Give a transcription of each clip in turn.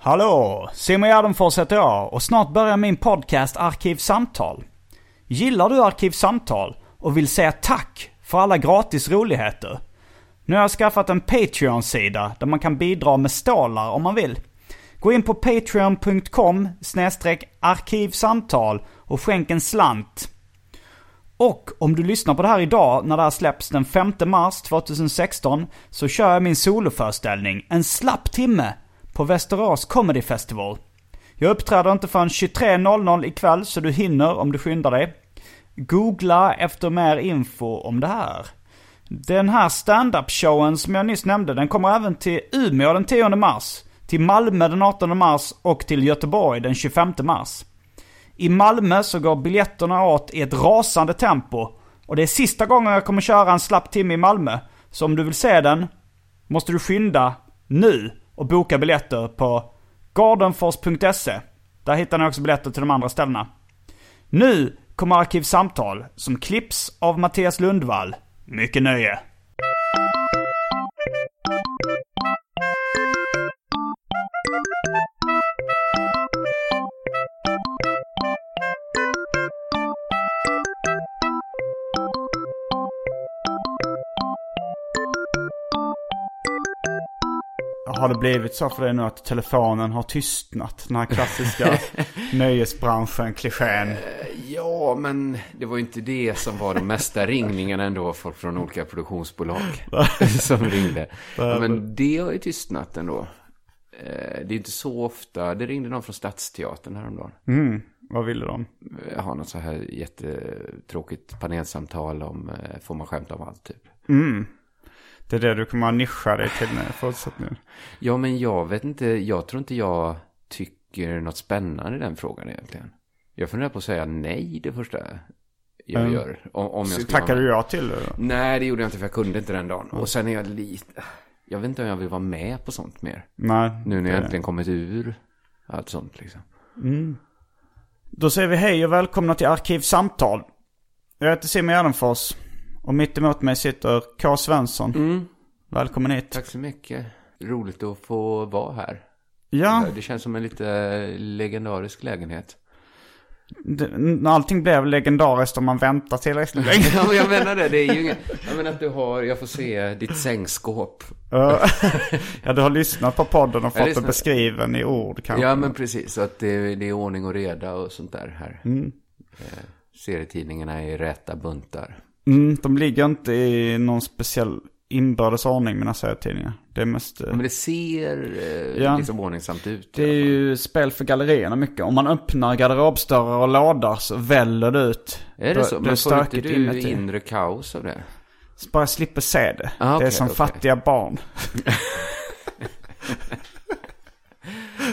Hallå! Simon Gärdenfors heter jag och snart börjar min podcast Arkivsamtal. Gillar du Arkivsamtal och vill säga tack för alla gratis roligheter? Nu har jag skaffat en Patreon-sida där man kan bidra med stålar om man vill. Gå in på patreon.com arkivsamtal och skänk en slant. Och om du lyssnar på det här idag när det här släpps den 5 mars 2016 så kör jag min soloföreställning en slapp timme på Västerås Comedy Festival. Jag uppträder inte förrän 23.00 ikväll så du hinner om du skyndar dig. Googla efter mer info om det här. Den här stand-up showen som jag nyss nämnde, den kommer även till Umeå den 10 mars, till Malmö den 18 mars och till Göteborg den 25 mars. I Malmö så går biljetterna åt i ett rasande tempo. Och det är sista gången jag kommer köra en slapp timme i Malmö. Så om du vill se den, måste du skynda nu och boka biljetter på gardenfors.se. Där hittar ni också biljetter till de andra ställena. Nu kommer Arkivsamtal som klipps av Mattias Lundvall. Mycket nöje! Har det blivit så för dig nu att telefonen har tystnat? Den här klassiska nöjesbranschen, klichén. Ja, men det var ju inte det som var de mesta ringningarna ändå. Folk från olika produktionsbolag som ringde. Ja, men det har ju tystnat ändå. Eh, Det är inte så ofta. Det ringde någon från Stadsteatern häromdagen. Mm, vad ville de? Jag har något så här jättetråkigt panelsamtal om eh, får man skämta om allt typ. Mm. Det är det du kommer att nischa dig till nu i fortsättningen. Ja, men jag vet inte. Jag tror inte jag tycker något spännande i den frågan egentligen. Jag funderar på att säga nej det första jag Mm. gör. Om, om jag tackade du ja till det? Nej, det gjorde jag inte för jag kunde inte den dagen. Och sen är jag lite... Jag vet inte om jag vill vara med på sånt mer. Nej. Nu när jag äntligen kommit ur allt sånt liksom. Då säger vi hej och välkomna till Arkivsamtal. Jag heter Simon Gärdenfors. Och mitt emot mig sitter K. Svensson. Välkommen hit. Tack så mycket. Roligt att få vara här. Ja, Det känns som en lite legendarisk lägenhet. det, allting blev legendariskt om man väntar tillräckligt länge. ja, men jag menar det. Det är ju inget... Jag menar att du har... Jag får se ditt sängskåp. Ja, du har lyssnat på podden och fått det beskriven i ord kanske. Ja, men precis. Så att det, det är ordning och reda och sånt där här. Eh, serietidningarna är i räta buntar. Mm, de ligger inte i någon speciell inbördes ordning mina serietidningar. Det är mest... eh, Men det ser eh, Ja. liksom ordningsamt ut. Det är ju spel för gallerierna mycket. Om man öppnar garderobsdörrar och lådor så väller det ut. Är det Då- så? är Men får inte du inuti. inre kaos av det? Så bara slipper se det. Ah, det är som okej. fattiga barn.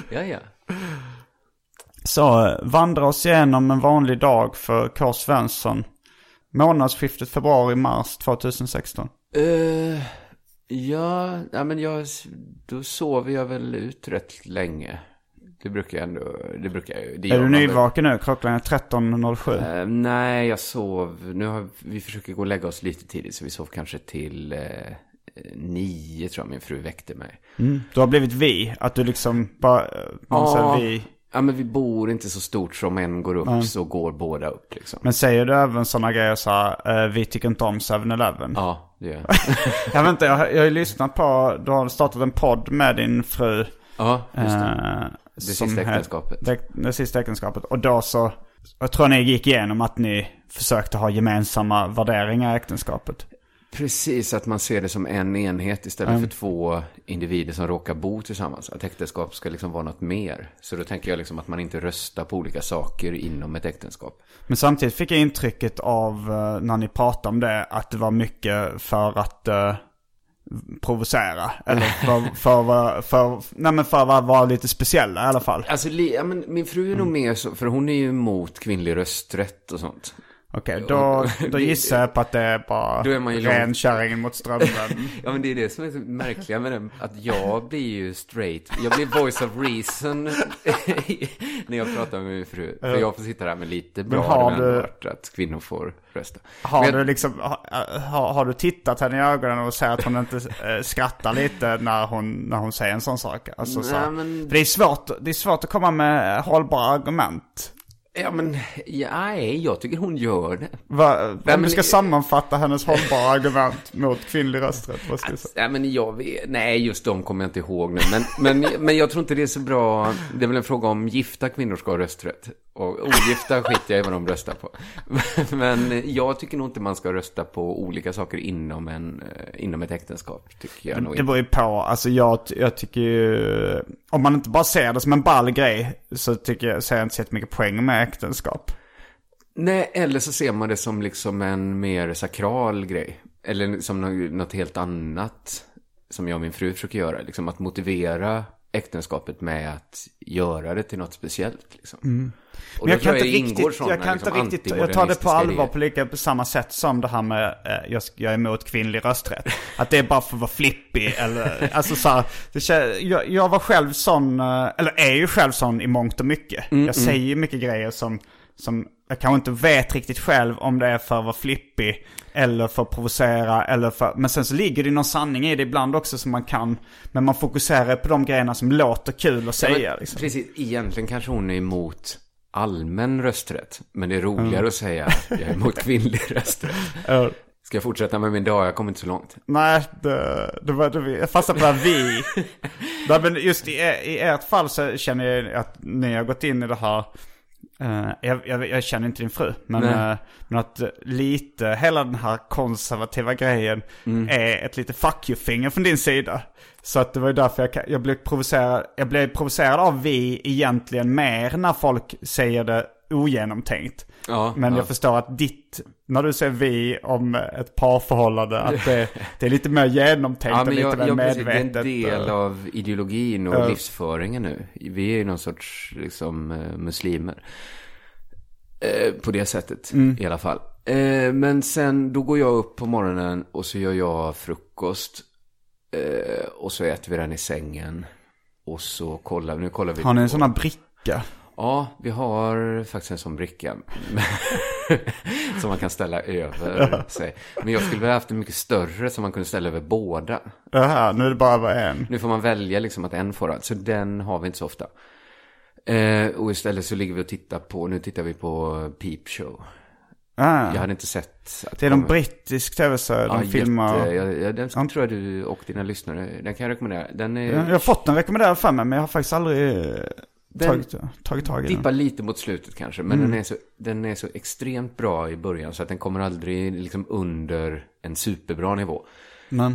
Ja, ja. Så eh, vandra oss igenom en vanlig dag för K. Svensson. Månadsskiftet februari-mars 2016. Eh, ja, ja, men jag, då sover jag väl ut rätt länge. Det brukar jag ändå, det brukar jag det Är du nyvaken nu? Klockan är 13.07. Eh, nej, jag sov. Nu har vi försöker gå och lägga oss lite tidigt. Så vi sov kanske till eh, nio tror jag min fru väckte mig. Mm. Du har blivit vi. Att du liksom bara... eh, Man säger vi. Ja, men vi bor inte så stort som en går upp så går båda upp liksom. Men säger du även sådana grejer så här, eh, vi tycker inte om 7-Eleven? Ja, det gör jag. Jag vet inte, jag, har- jag har ju lyssnat på, du har startat en podd med din fru. Ja, just det. eh, Det sista äktenskapet. Det, det sista äktenskapet. Och då så, jag tror ni gick igenom att ni försökte ha gemensamma värderingar i äktenskapet. Precis, att man ser det som en enhet istället för två individer som råkar bo tillsammans. Att äktenskap ska liksom vara något mer. Så då tänker jag liksom att man inte röstar på olika saker inom ett äktenskap. Men samtidigt fick jag intrycket av eh, när ni pratade om det att det var mycket för att uh, provocera. Eller för, för, för, nej men för att vara lite speciella i alla fall. Alltså, li- ja, men min fru är nog mer så, för hon är ju emot kvinnlig rösträtt och sånt. Okej, då, då gissar jag på att det är bara Då är man ju ren långt- kärringen mot strömmen. Ja men det är det som är så märkliga med det. Att jag blir ju straight. Jag blir voice of reason när jag pratar med min fru. För jag får sitta där med lite bra har har du- att kvinnor får rösta. Har Men- du liksom, har, har, du tittat henne i ögonen och sett att hon inte eh, skrattar lite när hon, när hon säger en sån sak? Alltså, så, Nej, men- För det är, svårt, det är svårt att komma med hållbara argument. Ja men, ja, nej, jag tycker hon gör det. Va, om men- du ska sammanfatta hennes hållbara argument mot kvinnlig rösträtt, vad ska du säga? Ja, men jag vet, nej, just de kommer jag inte ihåg nu. Men, men, men jag tror inte det är så bra. Det är väl en fråga om gifta kvinnor ska ha rösträtt. Och ogifta skiter jag i vad de röstar på. Men jag tycker nog inte man ska rösta på olika saker inom, en, eh, inom ett äktenskap. Tycker jag nog Det beror ju på, alltså jag, jag tycker ju, om man inte bara ser det som en ball grej så tycker jag, ser jag inte så mycket poäng med äktenskap. Nej, eller så ser man det som liksom en mer sakral grej. Eller som något helt annat. Som jag och min fru försöker göra. Liksom att motivera äktenskapet med att göra det till något speciellt. Liksom. Och Men jag kan inte riktigt, sådana jag kan inte liksom riktigt, jag tar det på allvar på lika på samma sätt som det här med, eh, jag, jag är emot kvinnlig rösträtt. Att det är bara för att vara flippig eller, alltså så här, det, jag, jag var själv sån, eh, eller är ju själv sån i mångt och mycket. jag säger ju mycket grejer som, som jag kanske inte vet riktigt själv om det är för att vara flippig eller för att provocera eller för, men sen så ligger det någon sanning i det ibland också som man kan, men man fokuserar på de grejerna som låter kul att Ja, säga men, liksom. Precis, egentligen kanske hon är emot allmän rösträtt. Men det är roligare att säga att jag är emot kvinnlig rösträtt. Eh, Ska jag fortsätta med min dag? Jag kommer inte så långt. Nej, det, det var, det, jag fastnade på det här vi. Nej, men just i, i ert fall så känner jag att ni har gått in i det här. Eh, jag, jag, jag känner inte din fru, men, eh, men att eh, lite hela den här konservativa grejen Mm. är ett lite fuck you-finger från din sida. Så att det var ju därför jag, jag blev provocerad, jag blev provocerad av vi egentligen mer när folk säger det ogenomtänkt. Ja, Men ja. jag förstår att ditt, när du säger vi om ett parförhållande, att det, det är lite mer genomtänkt Ja, och lite jag, mer jag, medvetet. det är en del och- av ideologin och Ja. livsföringen nu. Vi är ju någon sorts liksom, eh, muslimer. Eh, på det sättet Mm. i alla fall. Eh, men sen, då går jag upp på morgonen och så gör jag frukost. Eh, och så äter vi den i sängen. Och så kollar vi, nu kollar vi Har ni en sån här bricka? Ja, vi har faktiskt en sån bricka. som man kan ställa över sig. Men jag skulle vilja haft en mycket större som man kunde ställa över båda. Jaha, nu är det bara en. Nu får man välja liksom att en får allt. Så den har vi inte så ofta. Eh, och istället så ligger vi och tittar på, nu tittar vi på Peep Show. Ah, Jag hade inte sett att det är de kom- brittisk tv-serie, de Ja, filmar. jätte, ja, ja, den tror jag du och dina lyssnare, den kan jag rekommendera. Den är, Jag har fått den rekommenderad för mig, men jag har faktiskt aldrig Den tagit, tagit tag i dippar den. lite mot slutet kanske. Men Mm. den, är så, den är så extremt bra i början så att den kommer aldrig liksom under en superbra nivå.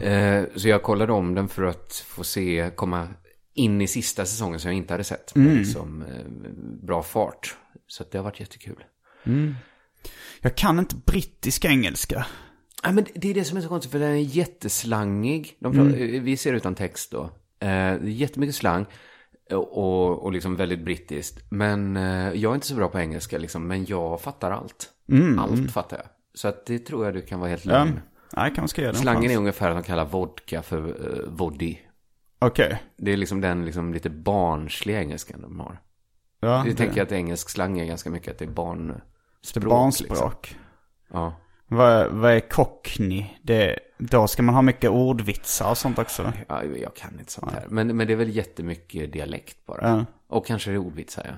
Eh, så jag kollade om den för att få se, komma in i sista säsongen som jag inte hade sett. Mm. Liksom, eh, bra fart. Så det har varit jättekul. jag kan inte brittisk engelska. Ja, men det är det som är så konstigt, för den är jätteslangig. De pra- Vi ser utan text då. Eh, jättemycket slang. Och, och liksom väldigt brittiskt. Men eh, jag är inte så bra på engelska liksom. Men jag fattar allt. Allt fattar jag. Så att det tror jag du kan vara helt Ja. lugn. Nej, kanske ska en Slangen är ungefär att de kallar vodka för uh, voddy. Okej. Det är liksom den liksom lite barnsliga engelskan de har. Ja, Jag tänker att engelsk slang är ganska mycket att det är barnspråk. det är barnspråk. Liksom. Ja. Vad, vad är cockney? Det, då ska man ha mycket ordvitsar och sånt också. ja, jag kan inte sånt här. Men, men det är väl jättemycket dialekt bara. Ja. Och kanske det är ordvitsar, ja.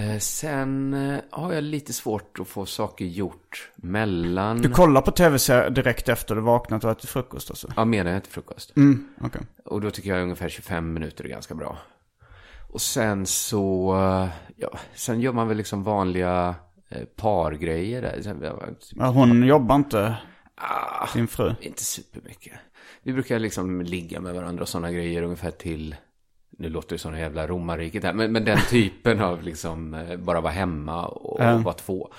Eh, sen eh, har jag lite svårt att få saker gjort mellan... Du kollar på tv-serier direkt efter du vaknat och ätit frukost alltså? Ja, medan jag äter frukost. Mm, okej. Och då tycker jag ungefär 25 minuter är ganska bra. Och sen så, eh, ja, sen gör man väl liksom vanliga pargrejer där. Ja, typ- Ja, hon jobbar inte. Ah, Din fru? Inte supermycket. Vi brukar liksom ligga med varandra och sådana grejer ungefär till, nu låter det som en jävla romarriket här, men, men den typen av liksom eh, bara vara hemma och, och vara två.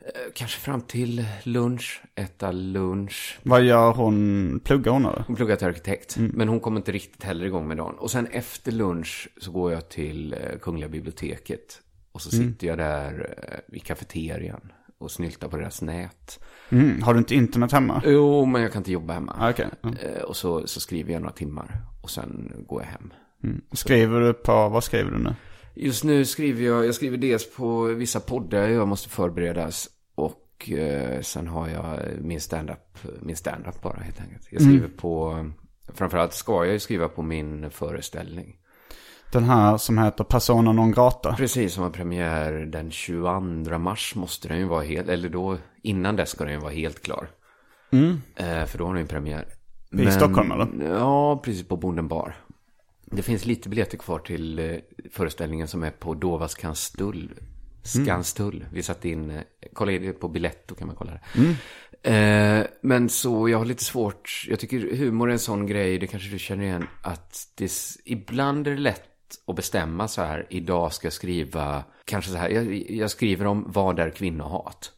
Eh, Kanske fram till lunch, äta lunch. Vad gör hon? Pluggar hon eller? Hon pluggar till arkitekt, men hon kommer inte riktigt heller igång med dagen. Och sen efter lunch så går jag till eh, Kungliga biblioteket. Och så sitter jag där eh, i kafeterian och snyltar på deras nät. Mm. Har du inte internet hemma? Jo, men jag kan inte jobba hemma. Ah, Okej. Ja. Eh, Och så, så skriver jag några timmar och sen går jag hem. Skriver du på, vad skriver du nu? Just nu skriver jag, jag skriver dels på vissa poddar jag måste förberedas. Och eh, sen har jag min stand-up, min stand-up bara helt enkelt. Jag skriver på, framförallt ska jag ju skriva på min föreställning. Den här som heter Persona non grata. Precis, som har premiär den 22 mars måste den ju vara helt, eller då, innan dess ska den ju vara helt klar. Eh, för då har den ju premiär. I Stockholm, eller? Ja, precis på Bonden bar. Det finns lite biljetter kvar till eh, föreställningen som är på Dovas Skanstull. Skanstull. Vi satt in, eh, kolla in det på Biletto kan man kolla det. Eh, men så jag har lite svårt, jag tycker humor är en sån grej, det kanske du känner igen, att det, ibland är det lätt att bestämma så här, idag ska jag skriva, kanske så här, jag, jag skriver om vad är kvinnohat.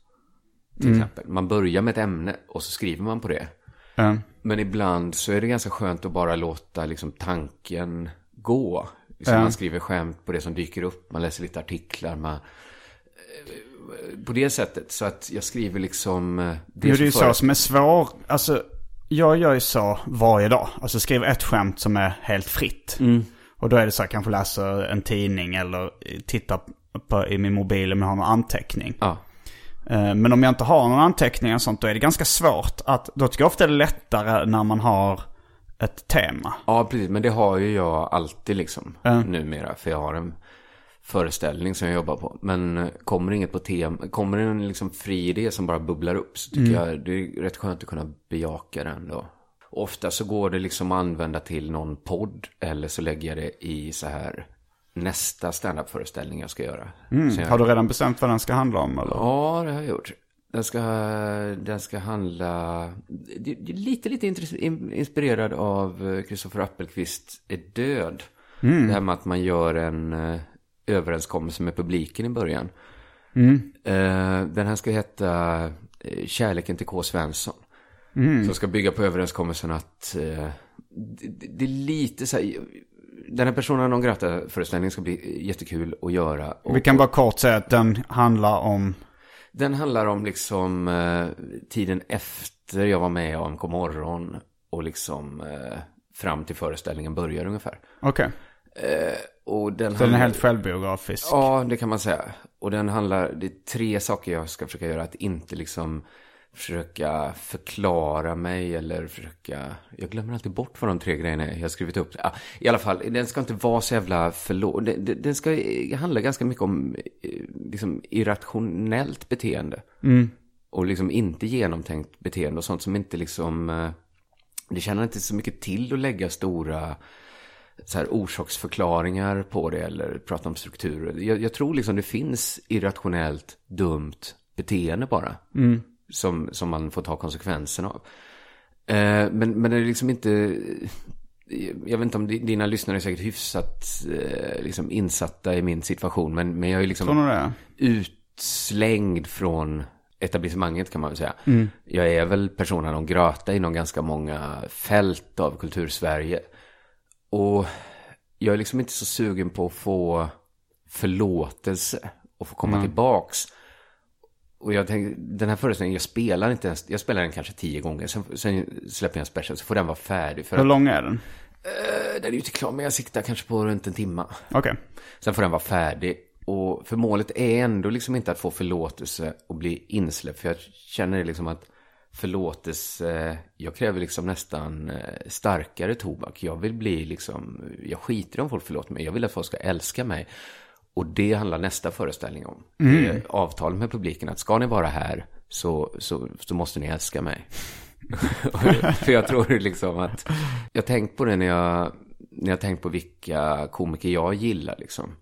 Till exempel. Man börjar med ett ämne och så skriver man på det. Ja. Men ibland så är det ganska skönt att bara låta liksom tanken gå. Liksom Ja. Man skriver skämt på det som dyker upp, man läser lite artiklar, man... eh, På det sättet, så att jag skriver liksom... eh, Jo, det är ju så som är svår. Alltså, jag gör ju så varje dag. Alltså skriver ett skämt som är helt fritt. Och då är det så jag kanske läser en tidning eller tittar på, i min mobil om jag har någon anteckning. Ja, Eh, Men om jag inte har någon anteckning och sånt, då är det ganska svårt att... Då tycker jag ofta det är lättare när man har ett tema. ja, precis. Men det har ju jag alltid liksom Ja. numera. För jag har en föreställning som jag jobbar på. Men eh, kommer inget på tema, kommer det en liksom fri idé som bara bubblar upp så tycker jag det är rätt skönt att kunna bejaka den då. Ofta så går det liksom att använda till någon podd eller så lägger jag det i så här nästa standup-föreställning jag ska göra. Så jag, Har du redan bestämt vad den ska handla om eller? Ja, det har jag gjort. Den ska, den ska handla, lite, lite inspirerad av Kristoffer Appelqvist är död. Det här med att man gör en eh, överenskommelse med publiken i början. Eh, den här ska heta eh, Kärleken till K. Svensson. Som ska bygga på överenskommelsen att eh, det, det- är lite så här, den här personen non grata-föreställningen ska bli jättekul att göra. Och, Vi kan bara kort säga att den handlar om... den handlar om liksom eh, tiden efter jag var med i AMK morgon och liksom eh, fram till föreställningen börjar ungefär. Okej. Och den Så den är handlar- helt självbiografisk. Ja, det kan man säga. Och den handlar, det är tre saker jag ska försöka göra. Att inte liksom försöka förklara mig eller försöka... Jag glömmer alltid bort vad de tre grejerna är jag har skrivit upp. Ja, I alla fall, den ska inte vara så jävla förlåt. Den, den ska handla ganska mycket om eh, liksom, irrationellt beteende. Och liksom inte genomtänkt beteende och sånt som inte liksom... eh, Det känner inte så mycket till att lägga stora så här orsaksförklaringar på det eller prata om strukturer. Jag, jag tror liksom det finns irrationellt dumt beteende bara. Som, som man får ta konsekvenserna av. Eh, men, men det är liksom inte... Jag vet inte om di- dina lyssnare är säkert hyfsat eh, liksom insatta i min situation. Men, men jag är liksom utslängd från etablissemanget kan man väl säga. Jag är väl personen non grata inom ganska många fält av kultursverige. Och jag är liksom inte så sugen på att få förlåtelse och få komma tillbaks. Och jag tänkte, den här föreställningen, jag spelar inte ens, jag spelar den kanske tio gånger, sen, sen släpper jag en special, så får den vara färdig. För Hur att, lång är den? eh, den är ju inte klar, men jag siktar kanske på runt en timma. Okej. Sen får den vara färdig. Och för målet är ändå liksom inte att få förlåtelse och bli insläppt. För jag känner liksom att förlåtelse, jag kräver liksom nästan eh, starkare tobak. Jag vill bli liksom, jag skiter om folk förlåter mig. Jag vill att folk ska älska mig. Och det handlar nästa föreställning om. Är avtalet med publiken att ska ni vara här så, så, så måste ni älska mig. För jag tror liksom att, jag tänkt på det när jag, när jag tänkt på vilka komiker jag gillar liksom.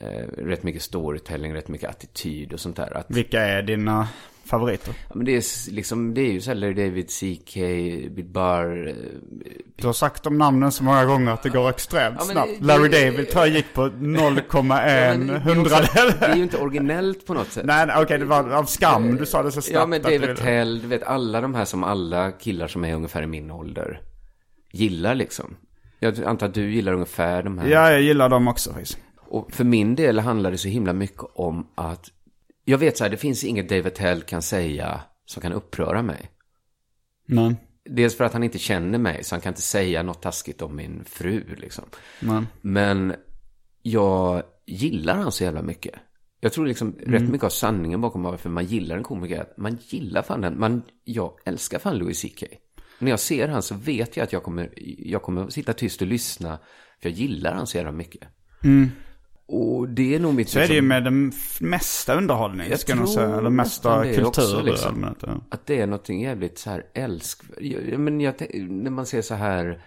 Eh, rätt mycket storytelling, rätt mycket attityd och sånt där. Att, Vilka är dina favoriter? ja, men det, är, liksom, det är ju så här Larry David, CK, Bill Burr. eh, Du har sagt de namnen så många gånger att det går extremt Ja, snabbt. det- Larry det- David tror jag gick på 0,1 Ja, hundradel. Det är ju inte originellt på något sätt. Nej, okej, det var av skam du sa det så snabbt. Ja, men David Tell, du vet alla de här som alla killar som är ungefär i min ålder gillar liksom. Jag antar att du gillar ungefär de här. Ja, jag gillar dem också faktiskt. Och för min del handlar det så himla mycket om att jag vet så här, det finns inget David Tell kan säga som kan uppröra mig. Nej, Dels för att han inte känner mig, så han kan inte säga något taskigt om min fru liksom. nej. Men jag gillar han så jävla mycket. Jag tror liksom rätt mycket av sanningen bakom varför man gillar en komiker att man gillar fan den. Man, jag älskar fan Louis CK. När jag ser han så vet jag att jag kommer, jag kommer sitta tyst och lyssna. För jag gillar han så jävla mycket. Och det är nog mitt... Så är det ju liksom- med den mesta underhållning, Jag ska tror säga. Eller mesta det kultur också, liksom. Ja. Att det är någonting jävligt så här älsk... Jag, men jag, när man ser så här...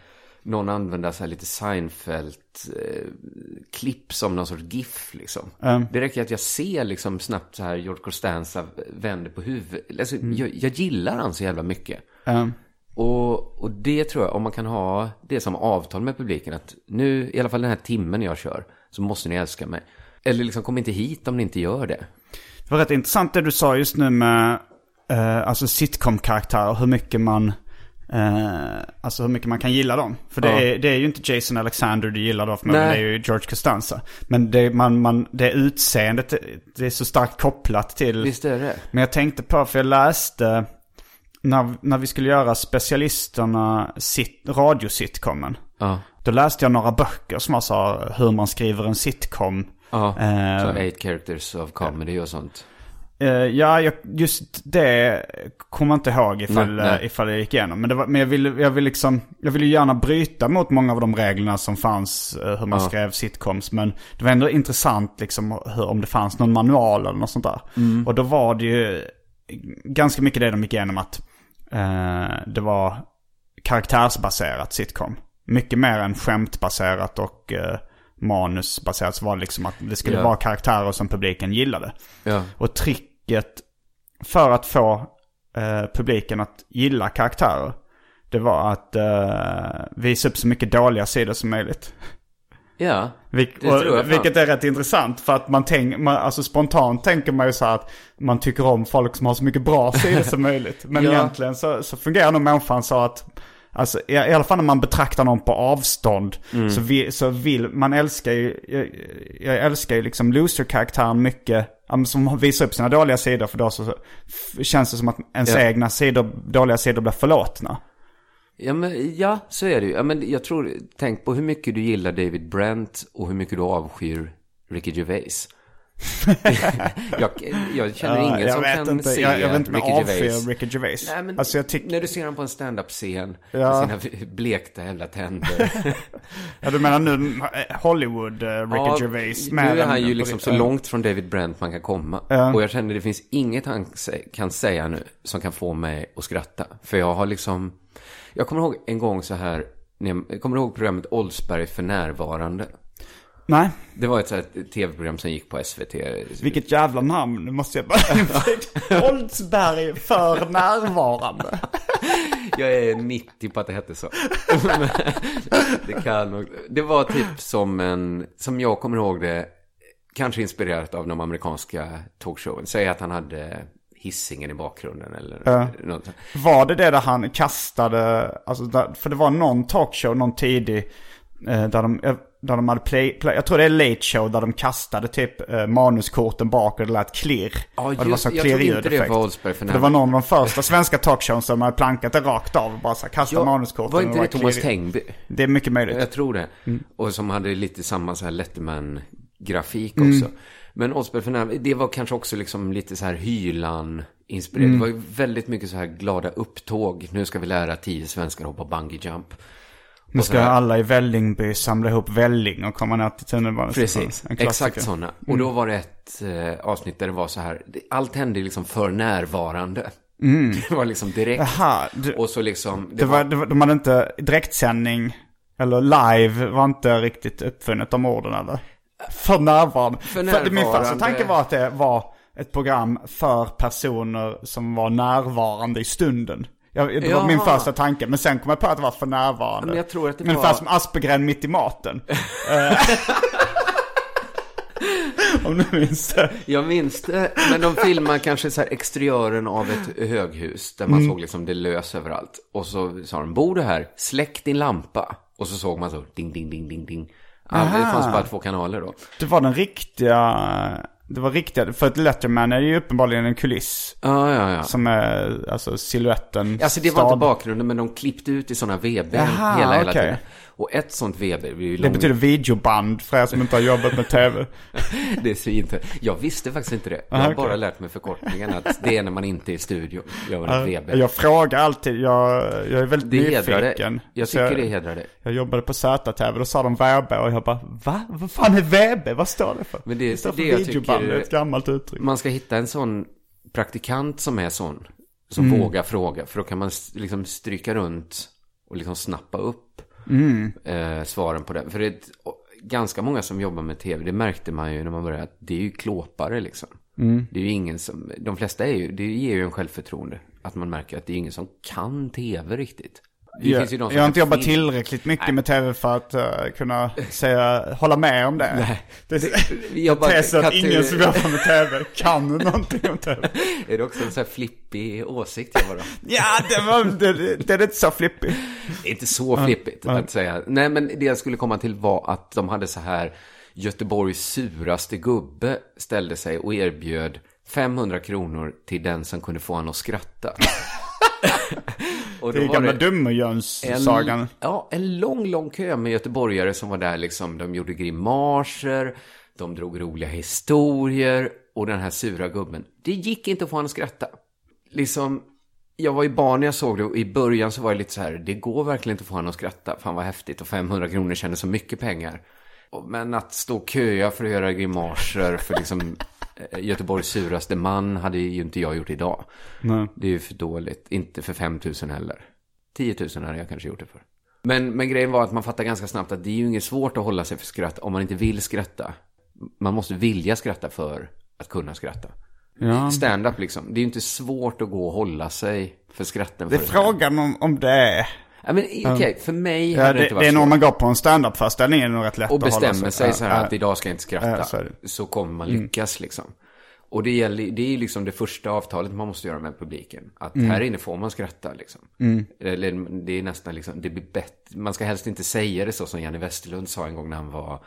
Någon använda så här lite Seinfeld-klipp som någon sorts GIF liksom. Mm. Det räcker att jag ser liksom snabbt så här George Costanza vänder på huvudet. Alltså, Mm. jag, jag gillar han så jävla mycket. Ja. Och, och det tror jag, om man kan ha det som avtal med publiken, att nu, i alla fall den här timmen jag kör, så måste ni älska mig. Eller liksom, kom inte hit om ni inte gör det. Det var rätt intressant det du sa just nu med eh, alltså sitcom-karaktärer. Hur mycket man... Eh, alltså hur mycket man kan gilla dem. För det, Ja. är, det är ju inte Jason Alexander du gillar då, för det är ju George Costanza. Men det, man, man, det utseendet, det är så starkt kopplat till... Visst är det? Men jag tänkte på, för jag läste, när, när vi skulle göra specialisterna sit, radiositcomen. Ja. Då läste jag några böcker som var så hur man skriver en sitcom. Ja, Eh, så eight characters of comedy och sånt. Eh, ja, jag, just det kommer jag inte ihåg ifall, Nej, nej. eh, ifall jag gick igenom. Men, det var, men jag ville jag vill liksom, jag ville ju gärna bryta mot många av de reglerna som fanns, eh, hur man Ja. skrev sitcoms. Men det var ändå intressant liksom, hur, om det fanns någon manual eller något sånt där. Mm. Och då var det ju ganska mycket det de gick igenom att eh, det var karaktärsbaserat sitcom. Mycket mer än skämtbaserat och eh, manusbaserat. Så var det liksom att det skulle Ja. vara karaktärer som publiken gillade. Ja. Och tricket för att få eh, publiken att gilla karaktärer. Det var att eh, visa upp så mycket dåliga sidor som möjligt. Ja, Vil- Det tror jag och, vilket är rätt intressant för att man tänker, alltså spontant tänker man ju så här att man tycker om folk som har så mycket bra sidor som möjligt. Men Ja. egentligen så, så fungerar nog människan så att, alltså i, alla fall när man betraktar någon på avstånd, Mm. så, vi, så vill, man älskar ju, jag, jag älskar ju liksom loser-karaktären mycket, som visar upp sina dåliga sidor för då så, så känns det som att ens Ja. egna sidor, dåliga sidor blir förlåtna. ja, men, ja så är det ju. Ja, men jag tror, tänk på hur mycket du gillar David Brent och hur mycket du avskyr Ricky Gervais. jag, jag känner Ja, ingen jag som vet kan inte, se jag, jag vet inte Ricky Gervais. Ricky Gervais. Nej, men alltså jag tycker... När du ser honom på en stand-up-scen Ja. med sina blekta jävla tänder. Ja, du menar nu eh, Hollywood, uh, Ricky Ja, Gervais? Nu mer är han ju liksom så Ja. långt från David Brent man kan komma. Ja. Och jag känner det finns inget han kan säga nu som kan få mig att skratta. För jag har liksom... Jag kommer ihåg en gång så här... Jag kommer ihåg programmet Oldsberg för närvarande. Nej, Det var ett tv-program som gick på SVT. vilket jävla namn. Nu måste jag bara... Oldsberg för närvarande. Jag är 90 på att det hette så. Det kan nog... Det var typ som en... Som jag kommer ihåg det. Kanske inspirerat av de amerikanska talkshowen. Säg att han hade hissingen i bakgrunden eller Ja. något. Var det det där han kastade, alltså där, för det var någon talkshow, någon tidig, eh, där de, där de hade play, play, jag tror det är Late Show, där de kastade typ eh, manuskorten bak och det lät klirr. Ja, och det var just- så jag trodde inte det var Oldsberg för För det var någon av de första svenska talkshows som hade plankat det rakt av. Bara så här, kasta manuskorten. var och inte det Thomas klirrigt. Tengby? Det är mycket möjligt. Jag tror det. Mm. Och som hade lite samma så här Letterman-grafik Mm. också. Men Oldsberg för det var kanske också liksom lite så här Hylan-inspirerat. Mm. Det var ju väldigt mycket så här glada upptåg. Nu ska vi lära tio svenskar hoppa bungee jump. Nu ska alla i Vällingby samla ihop välling och komma ner till tunnelbanan. Precis, exakt sådana. Och då var det ett eh, avsnitt där det var så här, allt hände liksom för närvarande. Det var liksom direkt. Jaha, det, Och så liksom, det, det var, det var, de hade inte direktsändning, eller live var inte riktigt uppfunnet de orden eller? För närvarande. För För min första närvarande. tanke var att det var ett program för personer som var närvarande i stunden. Jag, det var min Jaha. första tanke, men sen kom jag på att det var för närvarande. Men jag tror att det Ungefär var- som Aspegren mitt i maten. Eh, Om du minns det. Jag minns det, men de filmade kanske så här exteriören av ett höghus där man såg liksom det lös överallt. Och så sa de, bor du här? Släck din lampa. Och så såg man så, ding, ding, ding, ding, ding. Ja, det fanns bara två kanaler då. Det var den riktiga, det var riktiga, för ett Letterman är ju uppenbarligen en kuliss. Ja, ja, ja. Som är, alltså silhuetten. Alltså det var inte bakgrunden, men de klippte ut i sådana VB hela, hela okej. tiden. Och ett sånt VB, det, ju Det lång... betyder videoband för er som inte har jobbat med tv. det är så inte. Jag visste faktiskt inte det. Jag har bara lärt mig förkortningen att det är när man inte är i studio, gör man VB. Jag frågar alltid, jag, jag är väldigt Det nyfiken. Jag tycker det hedrar dig. Jag jobbade på ZTV, då sa de VB och jag bara Va? Vad fan är VB? Vad står det för? Men det- står för det jag videoband, det är ett gammalt uttryck. Man ska hitta en sån praktikant som är sån. Som vågar fråga. För då kan man liksom stryka runt och liksom snappa upp eh, svaren på det. För det är ett, ganska många som jobbar med tv, det märkte man ju när man började, att det är ju klåpare liksom. Det är ju ingen som, de flesta är ju, det ger ju en självförtroende. Att man märker att det är ingen som kan tv riktigt. Det Jag, har inte kan jobbat film. tillräckligt mycket med tv för att eh, kunna säga, hålla med om det. Nej. Det bara- tesen att ingen som jobbar med tv kan någonting om tv. Är det också en sån här flippig åsikt jag bara? Ja, det, var, det, det är inte så flippigt. Det är inte så flippigt att säga. Nej, men det jag skulle komma till var att de hade så här Göteborgs suraste gubbe ställde sig och erbjöd 500 kronor till den som kunde få honom att skratta. och Det är gamla Dummerjöns-sagan. ja, en lång, lång kö med göteborgare som var där liksom. De gjorde grimaser, de drog roliga historier och den här sura gubben. Det gick inte att få honom att skratta. Liksom, jag var ju barn när jag såg det och i början så var jag lite så här, det går verkligen inte att få honom att skratta. Fan vad häftigt och 500 kronor kändes som mycket pengar. Men att stå och köa för att göra grimaser för liksom Göteborgs suraste man hade ju inte jag gjort idag. Det är ju för dåligt. Inte för 5 000 heller. 10 000 hade jag kanske gjort det för. Men, men grejen var att man fattar ganska snabbt att det är ju inget svårt att hålla sig för skratt om man inte vill skratta. Man måste vilja skratta för att kunna skratta. Ja. Stand-up liksom. Det är ju inte svårt att gå och hålla sig för skratten. Det är frågan om, om det är... Ja, men okej, för mig Ja, det, det inte det varit är nog om svårt. man går på en standup-föreställning är det nog rätt lätt Och bestämmer sig så här Ja, att idag ska jag inte skratta. Ja, så är det. kommer man lyckas liksom. Och det, gäller, det är liksom det första avtalet man måste göra med publiken. Att här inne får man skratta liksom. Eller det är nästan liksom, det blir bättre. Man ska helst inte säga det så som Janne Westerlund sa en gång när han var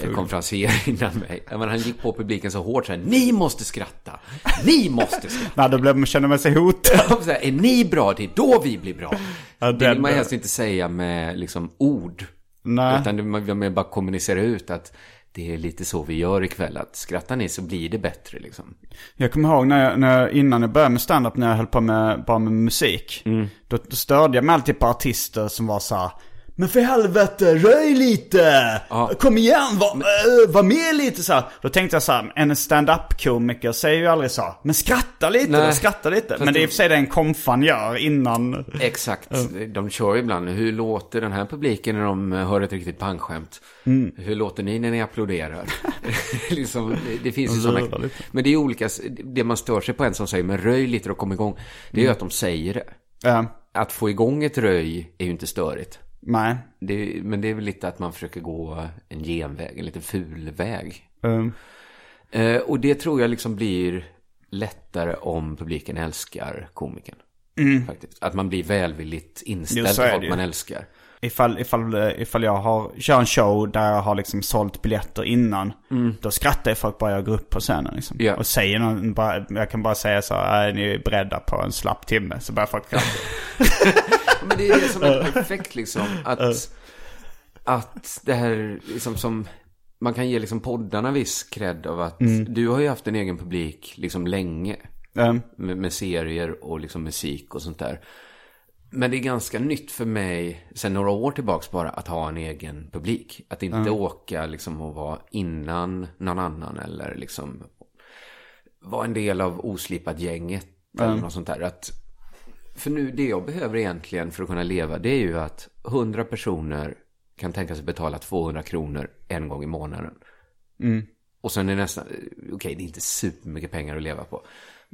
eh, konferencier innan mig. Men han gick på publiken så hårt så här, ni måste skratta. Ni måste skratta. Nej, då blev, känner man sig hotad. Är ni bra, det är då vi blir bra. Ja, det vill man helst inte säga med liksom ord. Nej. Utan det- man vill bara kommunicera ut att det är lite så vi gör ikväll. Att skrattar ni så blir det bättre liksom. Jag kommer ihåg när jag, när jag, innan jag började med standup när jag höll på med, bara med musik. Mm. Då, då störde jag mig alltid på artister som var så här, Men för helvete, röj lite! Kom igen, var, äh, var med lite så här. Då tänkte jag så här, en stand-up-komiker säger ju aldrig så. Men skratta lite Nej. skratta lite. Men det är i det- och för sig den komfan gör innan. Exakt. De kör ju ibland, hur låter den här publiken när de hör ett riktigt pangskämt? Hur låter ni när ni applåderar? liksom, det, det finns ju sådana. Men det är olika, det man stör sig på en som säger, men röj lite och kom igång. Det är ju att de säger det. Ja, Att få igång ett röj är ju inte störigt. Nej. Det, men det är väl lite att man försöker gå en genväg, en lite ful väg. Um, Eh, och det tror jag liksom blir lättare om publiken älskar komikern. Faktiskt. Att man blir välvilligt inställd Mm. Jo, är folk man älskar. Ifall, ifall, ifall jag har, kör en show där jag har liksom sålt biljetter innan. Då skrattar ju folk bara jag går upp på scenen liksom. Ja. Och säger någon, bara, jag kan bara säga så här, är ni beredda på en slapp timme? Så börjar folk skratta. Men det är det som är perfekt liksom. Att, att det här liksom som... Man kan ge liksom poddarna viss cred av att du har ju haft en egen publik liksom länge. um, med, med serier och liksom musik och sånt där. Men det är ganska nytt för mig, sen några år tillbaks bara, att ha en egen publik. Att inte åka liksom och vara innan någon annan eller liksom vara en del av oslipat gänget eller något sånt där. Att, för nu, det jag behöver egentligen för att kunna leva, det är ju att 100 personer kan tänka sig betala 200 kronor en gång i månaden. Och sen är det nästan, okej det är inte supermycket pengar att leva på.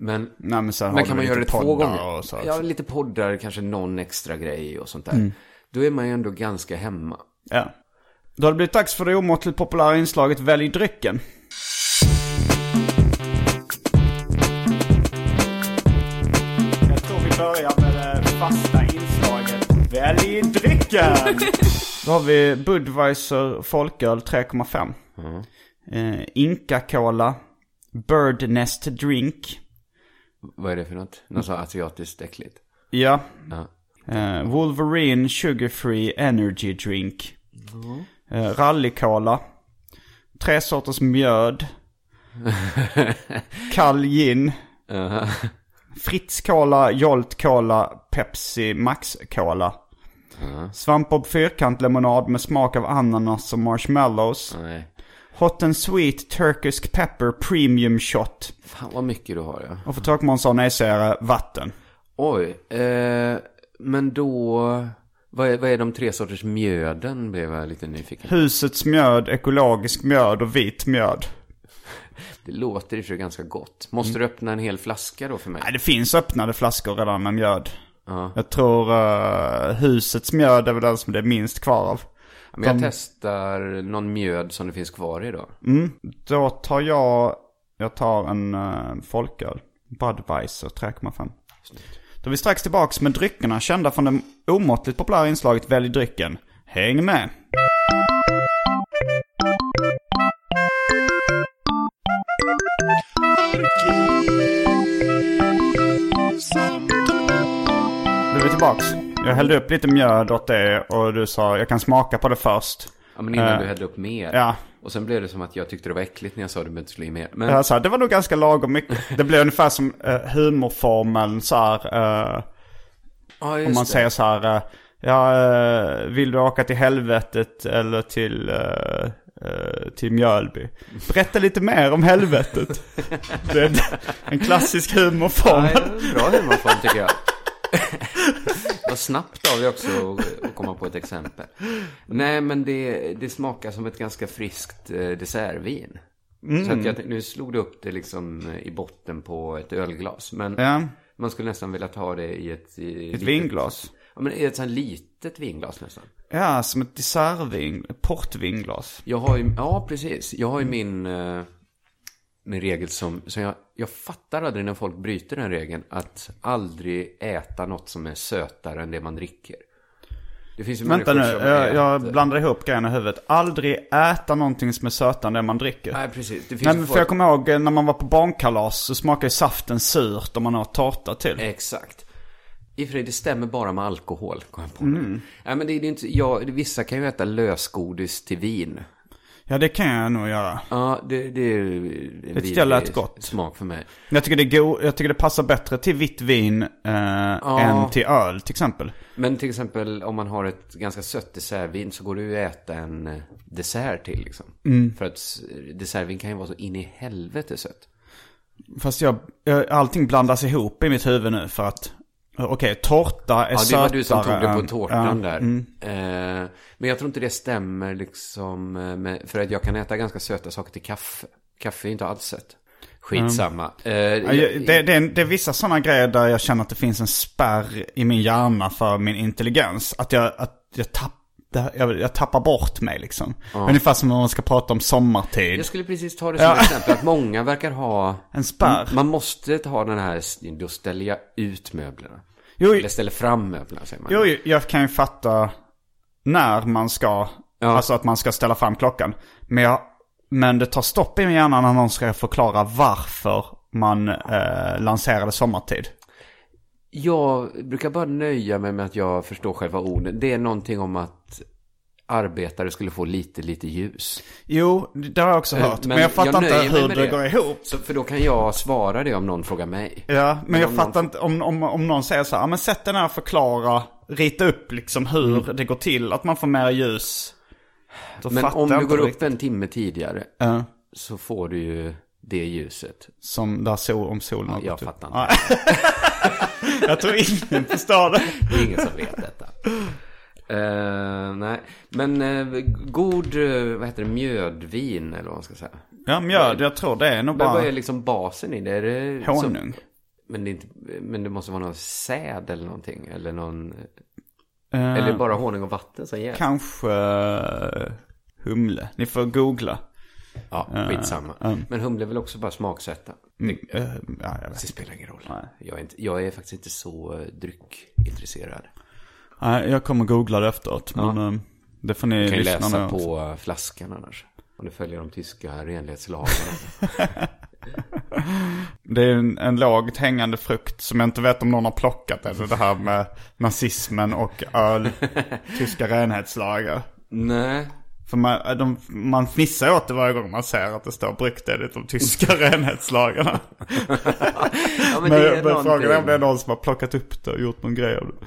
Men, Nej, men, men kan man göra det två gånger? så. ja, lite poddar, kanske någon extra grej och sånt där. Mm. Då är man ju ändå ganska hemma. Ja. Då har det blivit dags för det omåttligt populära inslaget Välj drycken. Jag tror vi börjar med det fasta inslaget Välj drycken! Då har vi Budweiser folköl 3,5. Eh, Inca Cola. Bird Nest Drink. Vad är det för något? Något så asiatiskt äckligt? Ja. Ja. Eh, Wolverine Sugar Free Energy Drink. Eh, Rallycola. Tre sorters mjöd. Kall gin. Fritz Cola, Jolt Cola, Pepsi Max Cola. Svampbob fyrkantlemonad med smak av ananas och marshmallows. Nej. Hot and Sweet Turkisk Pepper Premium Shot. Fan vad mycket du har ja. Och för tråkmånsar och nejsägare, vatten. Oj, eh, men då... Vad är, vad är de tre sorters mjöden? Blev jag lite nyfiken. Husets mjöd, ekologisk mjöd och vit mjöd. Det låter i och för sig ganska gott. Måste du öppna en hel flaska då för mig? Nej, det finns öppnade flaskor redan med mjöd. Ja. Jag tror uh, husets mjöd är väl den som det är minst kvar av. Men jag testar någon mjöd som det finns kvar i då. Då tar jag, jag tar en uh, folköl. Budweiser 3,5. Då är vi strax tillbaks med dryckerna kända från det omåttligt populära inslaget Välj drycken. Häng med! Nu är vi tillbaks. Jag hällde upp lite mjöd åt det och du sa jag kan smaka på det först. Ja, men innan Eh, du hällde upp mer. Ja, Och sen blev det som att jag tyckte det var äckligt när jag sa att du inte skulle mer. Men Jag sa, det var nog ganska lagom mycket. Det blev ungefär som uh, humorformeln så här. ja, just om man det. säger så här. eh, ja, vill du åka till helvetet eller till, till Mjölby? Berätta lite mer om helvetet. det är en klassisk Ja, humorformel. bra humorform tycker jag. Vad snabbt av dig också att- komma på ett exempel. Nej, men det, det smakar som ett ganska friskt eh, dessertvin. Så att jag, nu slog det upp det liksom eh, i botten på ett ölglas. Men Ja, man skulle nästan vilja ta det i ett... I ett litet- vinglas. Ja, men i ett sånt litet vinglas nästan. Ja, som ett dessertvin, portvinglas. Jag har ju, ja precis. Jag har ju min, min regel som, som jag, jag fattar aldrig när folk bryter den regeln. Att aldrig äta något som är sötare än det man dricker. Det finns ju Vänta nu, jag, jag blandar ihop grejerna i huvudet. Aldrig äta någonting som är sötare än det man dricker. Nej, precis. Det finns Nej för folk... jag kommer ihåg eh, när man var på barnkalas så smakade saften surt om man har tårta till. Exakt. I och för sig, det stämmer bara med alkohol, kom jag på Mm. Nej, men det är det är inte, ja, vissa kan ju äta lösgodis till vin. Ja det kan jag nog göra. Ja, det, det är Det tyckte jag lät gott. smak för mig. Jag tycker det, go- jag tycker det passar bättre till vitt vin eh, än till öl till exempel. Men till exempel om man har ett ganska sött dessertvin så går det ju att äta en eh, dessert till liksom. Mm. För att dessertvin kan ju vara så in i helvete sött. Fast jag, jag, allting blandas ihop i mitt huvud nu för att Okej, tårta är Ja, det sötare var du som tog det på tårtan ja, där. mm. Eh, men jag tror inte det stämmer liksom. eh, Med, för att jag kan äta ganska söta saker till kaffe. Kaffe är inte alls sött. Skitsamma. Ja, jag- jag- det, det, är, det är vissa sådana grejer där jag känner att det finns en spärr i min hjärna för min intelligens. Att jag, att jag, tapp, jag, jag tappar bort mig liksom. Ungefär som när man ska prata om sommartid. Jag skulle precis ta det som exempel att många verkar ha... En spärr. Man måste ta den här, då ställer jag ut möblerna. Jo, Eller ställer fram möblerna säger man. Jo, jag kan ju fatta när man ska, Ja. alltså att man ska ställa fram klockan. Men, jag, men det tar stopp i min hjärna när någon ska förklara varför man eh, lanserade sommartid. Jag brukar bara nöja mig med att jag förstår själva orden. Det är någonting om att arbetare skulle få lite, lite ljus. Jo, det har jag också Eh, hört. Men, men jag fattar jag inte hur det, det. går ihop. Så, för då kan jag svara det om någon frågar mig. Ja, men, jag om fattar någon- inte, om, om, om någon säger så här, "Ja, men sätt den här och förklara, rita upp liksom hur Mm. det går till att man får mer ljus. Då Men om jag du går upp riktigt. en timme tidigare Ja, så får du ju det ljuset. som där sol, om solen har Jag upp. fattar inte. Ja. jag tror ingen förstår det. Det är ingen som vet detta. Eh, nej, men eh, god, eh, vad heter det, mjödvin eller vad man ska säga. Ja, mjöd, jag tror det är nog Men vad är bara liksom basen i det? Är det honung. Så, men, det inte, men det måste vara någon säd eller någonting? Eller någon... Eller bara honung och vatten som jäst? Kanske humle. Ni får googla. Ja, skitsamma. mm. Men humle är väl också bara smaksätta? Mm, ja. Det spelar ingen roll. Nej. Jag är, inte, jag är faktiskt inte så dryckintresserad. Nej, jag kommer googla det efteråt. Men eh, det får ni Jag kan ju lyssna läsa på eh, flaskan annars. Om du följer de tyska renlighetslagarna. Det är en, en lågt hängande frukt som jag inte vet om någon har plockat. Eller det här med nazismen och öl. tyska renhetslagar. Nej. För man, de, man fnissar åt det varje gång man ser att det står bryggt enligt de tyska renhetslagarna. Ja, men Men, men frågan är om det är någon som har plockat upp det och gjort någon grej av det.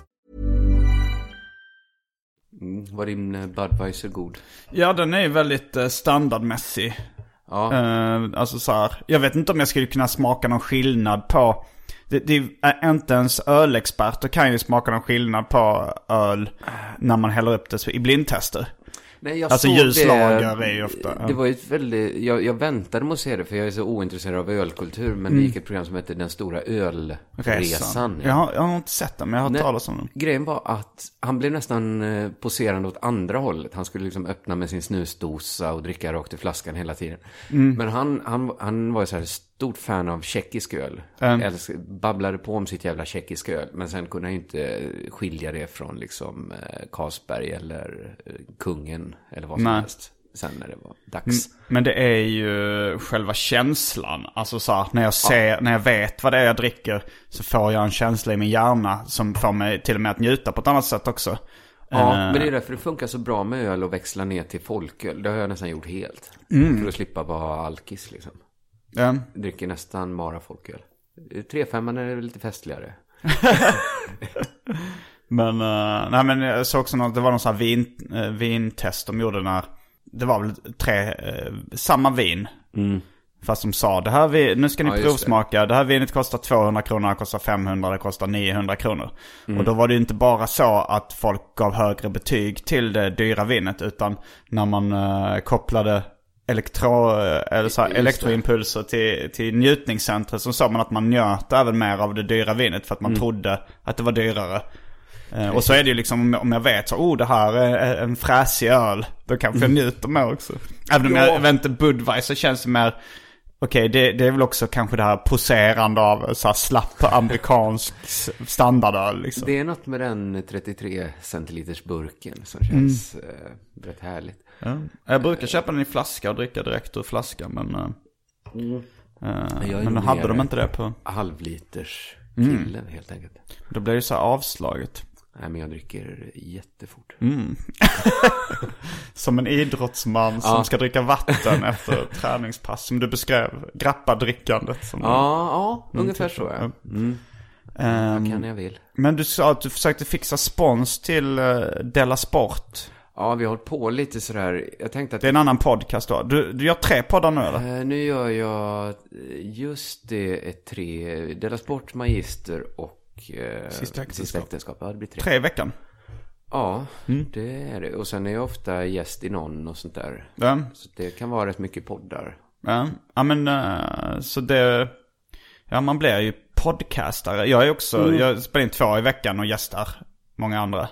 Mm, var din eh, Budweiser god? Ja, den är väldigt eh, standardmässig. Ja. Eh, alltså så här, jag vet inte om jag skulle kunna smaka någon skillnad på... Det, det är inte ens ölexperter kan ju smaka någon skillnad på öl när man häller upp det i blindtester. Nej, jag Alltså det, är ju ofta- ja. Det var ju ett väldigt, jag, jag väntade med att se det för jag är så ointresserad av ölkultur. Men det gick ett program som hette Den stora ölresan. Jag, har, jag har inte sett den, men jag har hört talas om den. Grejen var att han blev nästan eh, poserande åt andra hållet. Han skulle liksom öppna med sin snusdosa och dricka rakt ur flaskan hela tiden. Mm. Men han, han, han var ju så här stort fan av tjeckisk öl. Mm. Älsk, babblade på om sitt jävla tjeckisk öl. Men sen kunde han ju inte skilja det från liksom eh, Carlsberg eller eh, eller vad som Nej. helst. Sen när det var dags. Men det är ju själva känslan. Alltså så här, när jag ser, när jag vet vad det är jag dricker så får jag en känsla i min hjärna som får mig till och med att njuta på ett annat sätt också. Ja, Eh, men det är därför det funkar så bra med öl och växla ner till folköl. Det har jag nästan gjort helt. Mm. För att slippa vara alkis liksom. ja. dricker nästan bara folköl. 3-5 är lite festligare. Men, uh, nej men jag såg också något, det var någon sån här vin, uh, vintest de gjorde när, det var väl tre, eh, samma vin. Fast de sa, det här vi, nu ska ni Ja, just det. provsmaka, det. här vinet kostar 200 kronor, det kostar 500, det kostar 900 kronor. Mm. Och då var det ju inte bara så att folk gav högre betyg till det dyra vinet, utan när man eh, kopplade elektro, eller så här, elektroimpulser till, till njutningscentret så sa man att man njöt även mer av det dyra vinet för att Mm. man trodde att det var dyrare. Eh, och så är det ju liksom om- jag vet så, oh det här är en fräsig öl. Då kanske jag njuter mer också. Även om Ja. jag, inte, Budweiser känns det mer, okej det, det är väl också kanske det här poserande av så här slapp amerikansk standardöl liksom. Det är något med den 33 centiliters burken som känns Mm. eh, rätt härligt. Ja. Jag brukar köpa den i flaska och dricka direkt ur flaska men... eh, eh, Jag men hade de inte det på... Halvliters Mm. killen helt enkelt. Då blir det så här avslaget. Nej, men jag dricker jättefort. Som en idrottsman som Ja. ska dricka vatten efter träningspass. Som du beskrev, grappadrickandet. Som Ja, ja, ungefär typ så ja. Mm. Ehm, Jag kan när jag vill. Men du sa att du försökte fixa spons till uh, Della Sport. Ja, vi har hållit på lite sådär. Jag tänkte att Det är en annan podcast då. Du, du gör tre poddar nu eller? Eh, nu gör jag eh, just det, tre, Della Sport, Magister och eh, Sista äktenskap. Sista äktenskap. Ja, det blir tre. Tre i veckan. Ja, det är det. Och sen är jag ofta gäst i någon och sånt där. Ja, Så det kan vara rätt mycket poddar. ja. ja men eh, så det... Ja man blir ju podcastare. Jag är också, jag spelar in två i veckan och gästar många andra.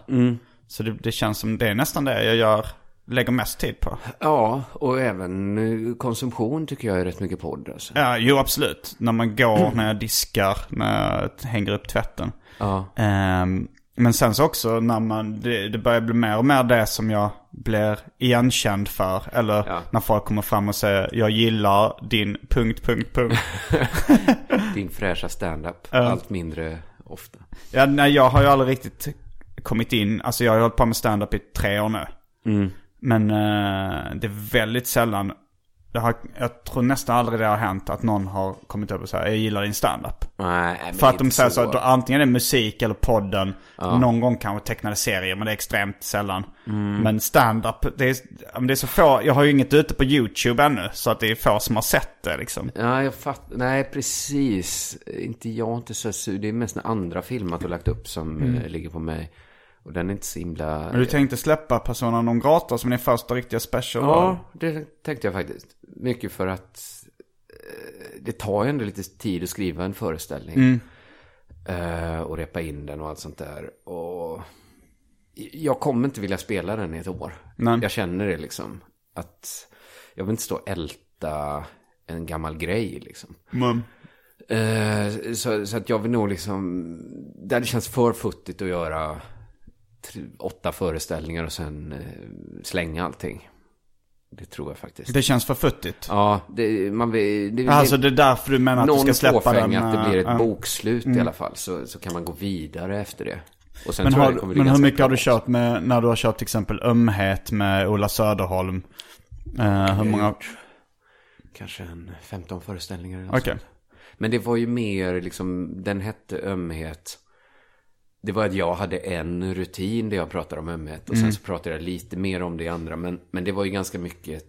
Så det, det känns som det är nästan det jag gör, lägger mest tid på. Ja, och även eh, konsumtion tycker jag är rätt mycket podd alltså. Ja, jo absolut. När man går, när jag diskar, när jag hänger upp tvätten. Ja. Ehm, men sen så också när man, det, det börjar bli mer och mer det som jag blir igenkänd för. Eller Ja. när folk kommer fram och säger jag gillar din punkt, punkt, punkt. Din fräscha stand-up. Allt mindre ofta. ja, nej, jag har ju aldrig riktigt kommit in, alltså jag har ju hållit på med stand-up i tre år nu. Men eh, det är väldigt sällan, det har, jag tror nästan aldrig det har hänt att någon har kommit upp och sagt jag gillar din stand-up. Nej, men För att de säger så, att antingen är det musik eller podden. Någon gång kanske tecknade serier, men det är extremt sällan. Men stand-up, det är, ja, det är så få. Jag har ju inget ute på YouTube ännu. Så att det är få som har sett det liksom. Ja, jag fattar. Nej, precis. Inte jag, inte så sur. Det är mest när andra filmat och lagt upp som eh, ligger på mig. Och den är inte så himla... Men du tänkte släppa Persona non grata som din första riktiga special? Ja, det tänkte jag faktiskt. Mycket för att eh, det tar ju ändå lite tid att skriva en föreställning. Eh, och repa in den och allt sånt där. Och jag kommer inte vilja spela den i ett år. Nej. Jag känner det liksom. Att jag vill inte stå och älta en gammal grej liksom. Men, Eh, så, så att jag vill nog liksom, det hade känts för futtigt att göra åtta föreställningar och sen eh, slänga allting. Det tror jag faktiskt. det känns för futtigt. Ja, det, man vill, det, Alltså det är därför du menar att du någon ska släppa den? fåfäng att det blir ett eh, bokslut i alla fall. Så, så kan man gå vidare efter det. Men, har, det men hur mycket har du kört med, när du har kört till exempel Ömhet med Ola Söderholm? Eh, hur många? gjort Kanske en 15 föreställningar Okej. sånt. Men det var ju mer liksom, den hette ömhet. Det var att jag hade en rutin där jag pratade om ömhet. Och Mm. sen så pratade jag lite mer om det andra. Men, men det var ju ganska mycket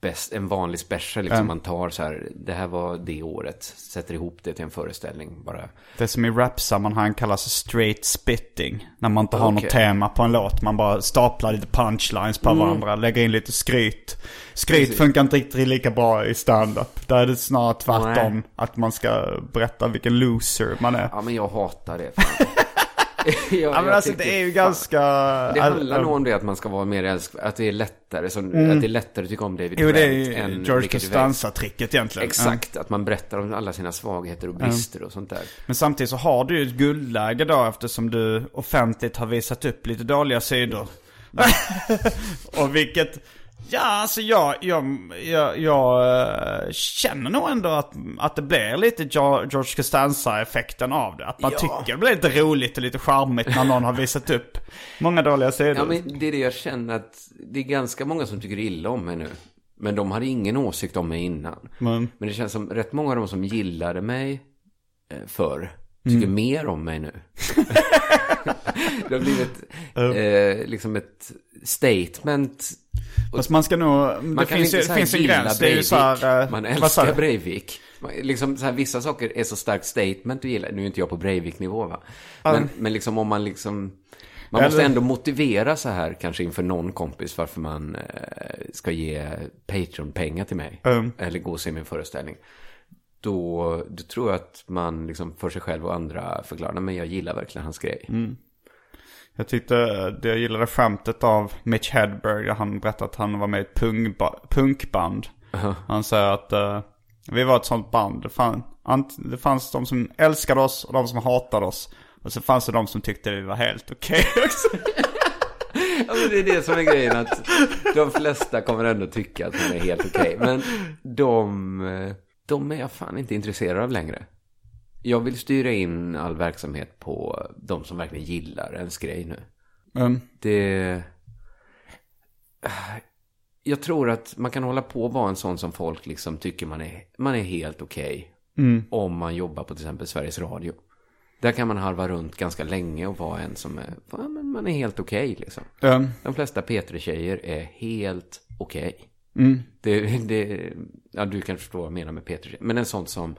bäst, en vanlig special. Liksom. Man tar så här, det här var det året. Sätter ihop det till en föreställning bara. Det som i rap-sammanhang kallas straight spitting. När man inte har något Okej. tema på en låt. Man bara staplar lite punchlines på varandra. Lägger in lite skryt. Skryt Precis. funkar inte riktigt lika bra i stand-up. Där är det snarare tvärtom. Nej. Att man ska berätta vilken loser man är. Ja, men jag hatar det. Ja, men alltså det är ju fan- ganska... Det handlar nog om det att man ska vara mer älsk... Att det är lättare. Som, Att det är lättare att tycka om David Jo, det är Brent ju än George Ricky Gervais. Costanza-tricket egentligen. Exakt, att man berättar om alla sina svagheter och brister och sånt där. Men samtidigt så har du ju ett guldläge då eftersom du offentligt har visat upp lite dåliga sidor. och vilket, ja alltså jag, jag, jag, jag eh, känner nog ändå att, att det blir lite George Costanza-effekten av det. Att man Ja. tycker det blir lite roligt och lite charmigt när någon har visat upp många dåliga sidor. Ja, men det är det jag känner att det är ganska många som tycker illa om mig nu. Men de hade ingen åsikt om mig innan. Men- Men det känns som rätt många av de som gillade mig eh, förr tycker Mm. mer om mig nu. det har blivit eh, liksom ett statement. Fast man ska nog, Man det kan finns, inte finns en gräns. Det är ju så här, eh, Man älskar? Breivik. Liksom så här, vissa saker är så starkt statement du gillar. Nu är inte jag på Breivik-nivå va. Men, men liksom om man liksom... Man måste Eller- ändå motivera så här kanske inför någon kompis varför man eh, ska ge Patreon-pengar till mig. Mm. Eller gå och se min föreställning. Då, då tror jag att man liksom för sig själv och andra förklarar, "Nej, men jag gillar verkligen hans grej. Mm. Jag tyckte, det jag gillade skämtet av Mitch Hedberg. Han berättade att han var med i ett punkba, punkband. Han säger att eh, vi var ett sånt band. Det, fann, det fanns de som älskade oss och de som hatade oss. Och så fanns det de som tyckte vi var helt okej också. Ja, men det är det som är grejen att de flesta kommer ändå tycka att man är helt okej. Men de, eh, de är jag fan inte intresserad av längre. Jag vill styra in all verksamhet på de som verkligen gillar ens grej nu. Mm. Det... Jag tror att man kan hålla på och vara en sån som folk liksom tycker man är, man är helt okej. Om man jobbar på till exempel Sveriges Radio. Där kan man halva runt ganska länge och vara en som är, ja, men man är helt okej liksom. Mm. De flesta P3-tjejer är helt okej. Mm. Det, det, ja, du kan förstå vad jag menar med P3-tjejer. Men en sån som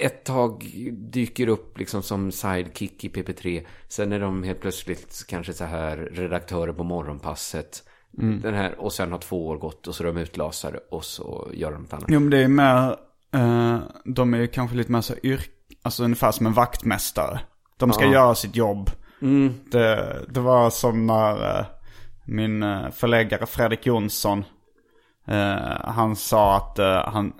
ett tag dyker upp liksom som sidekick i PP3. Sen är de helt plötsligt kanske så här redaktörer på morgonpasset. Den här, och sen har två år gått och så är de utlasade och så gör de något annat. Jo men det är mer, eh, de är kanske lite mer så yrk, alltså ungefär som en vaktmästare. De ska Ja. göra sitt jobb. Det, det var som när eh, min eh, förläggare Fredrik Jonsson, eh, han sa att eh, han,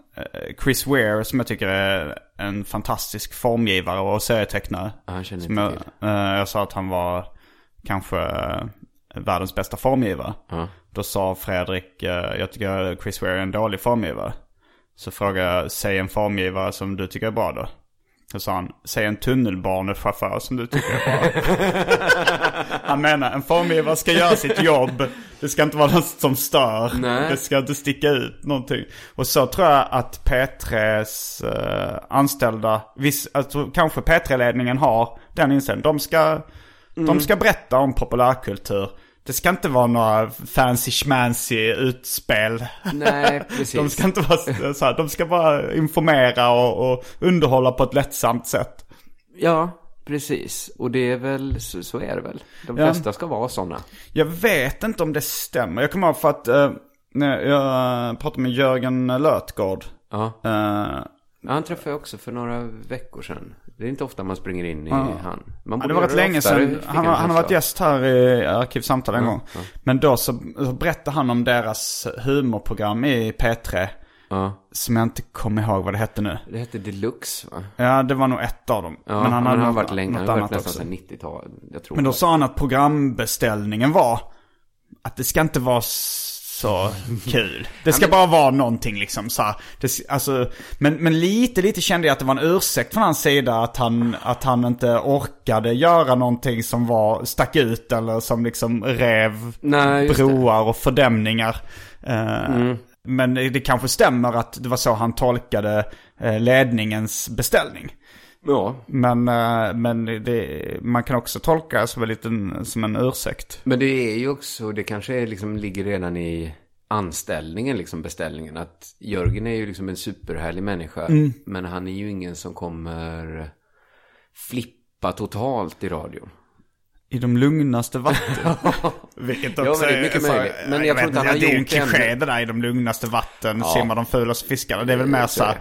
Chris Ware som jag tycker är en fantastisk formgivare och serietecknare. Han känner Som inte jag, till. eh, jag sa att han var kanske eh, världens bästa formgivare. Ja. Då sa Fredrik, eh, jag tycker Chris Ware är en dålig formgivare. Så frågade jag, säg en formgivare som du tycker är bra då. Då sa han, säg en tunnelbanechaufför som du tycker är bra. han menar, en formgivare ska göra sitt jobb. Det ska inte vara något som stör. Nej. Det ska inte sticka ut någonting. Och så tror jag att P3s eh, anställda, viss, alltså, kanske P3-ledningen har den inställningen. De ska, de ska berätta om populärkultur. Det ska inte vara några fancy schmancy utspel. Nej, precis. De ska inte vara så- här, de ska bara informera och, och underhålla på ett lättsamt sätt. Ja, precis. Och det är väl, så, så är det väl. De Ja. flesta ska vara sådana. Jag vet inte om det stämmer. Jag kommer ihåg för att eh, när jag pratade med Jörgen Lötgård. Eh, Ja, han träffade jag också för några veckor sedan. Det är inte ofta man springer in i han. Man Ja, borde det var rätt länge sedan. Han, en han har varit gäst här i Arkivsamtal en gång. Men då så, så berättade han om deras humorprogram i P3. Ja, Som jag inte kommer ihåg vad det hette nu. det hette Deluxe va? Ja, det var nog ett av dem. Ja, men han hade har varit länge. Han har varit nästan sedan 90-tal. Jag tror Men då det. sa han att programbeställningen var att det ska inte vara så kul. Det ska bara vara någonting liksom så här. Det, alltså, men, men lite, lite kände jag att det var en ursäkt från hans sida att han, att han inte orkade göra någonting som var, stack ut eller som liksom rev Nej. Mm. broar och fördämningar. Eh, Men det, det kanske stämmer att det var så han tolkade eh, ledningens beställning. Ja, Men, eh, men det, man kan också tolka som en, liten, som en ursäkt. men det är ju också, det kanske är liksom ligger redan i anställningen, liksom beställningen. Att Jörgen är ju liksom en superhärlig människa. Mm. Men han är ju ingen som kommer flippa totalt i radio. I de lugnaste vatten. Vilket Ja, också men det är mycket så- möjligt. Men jag tror vet inte han har Det är ju en gjort det kliché det där i de lugnaste vatten. Ja. Simmar de fulaste fiskarna. Det är väl mer Så så är här,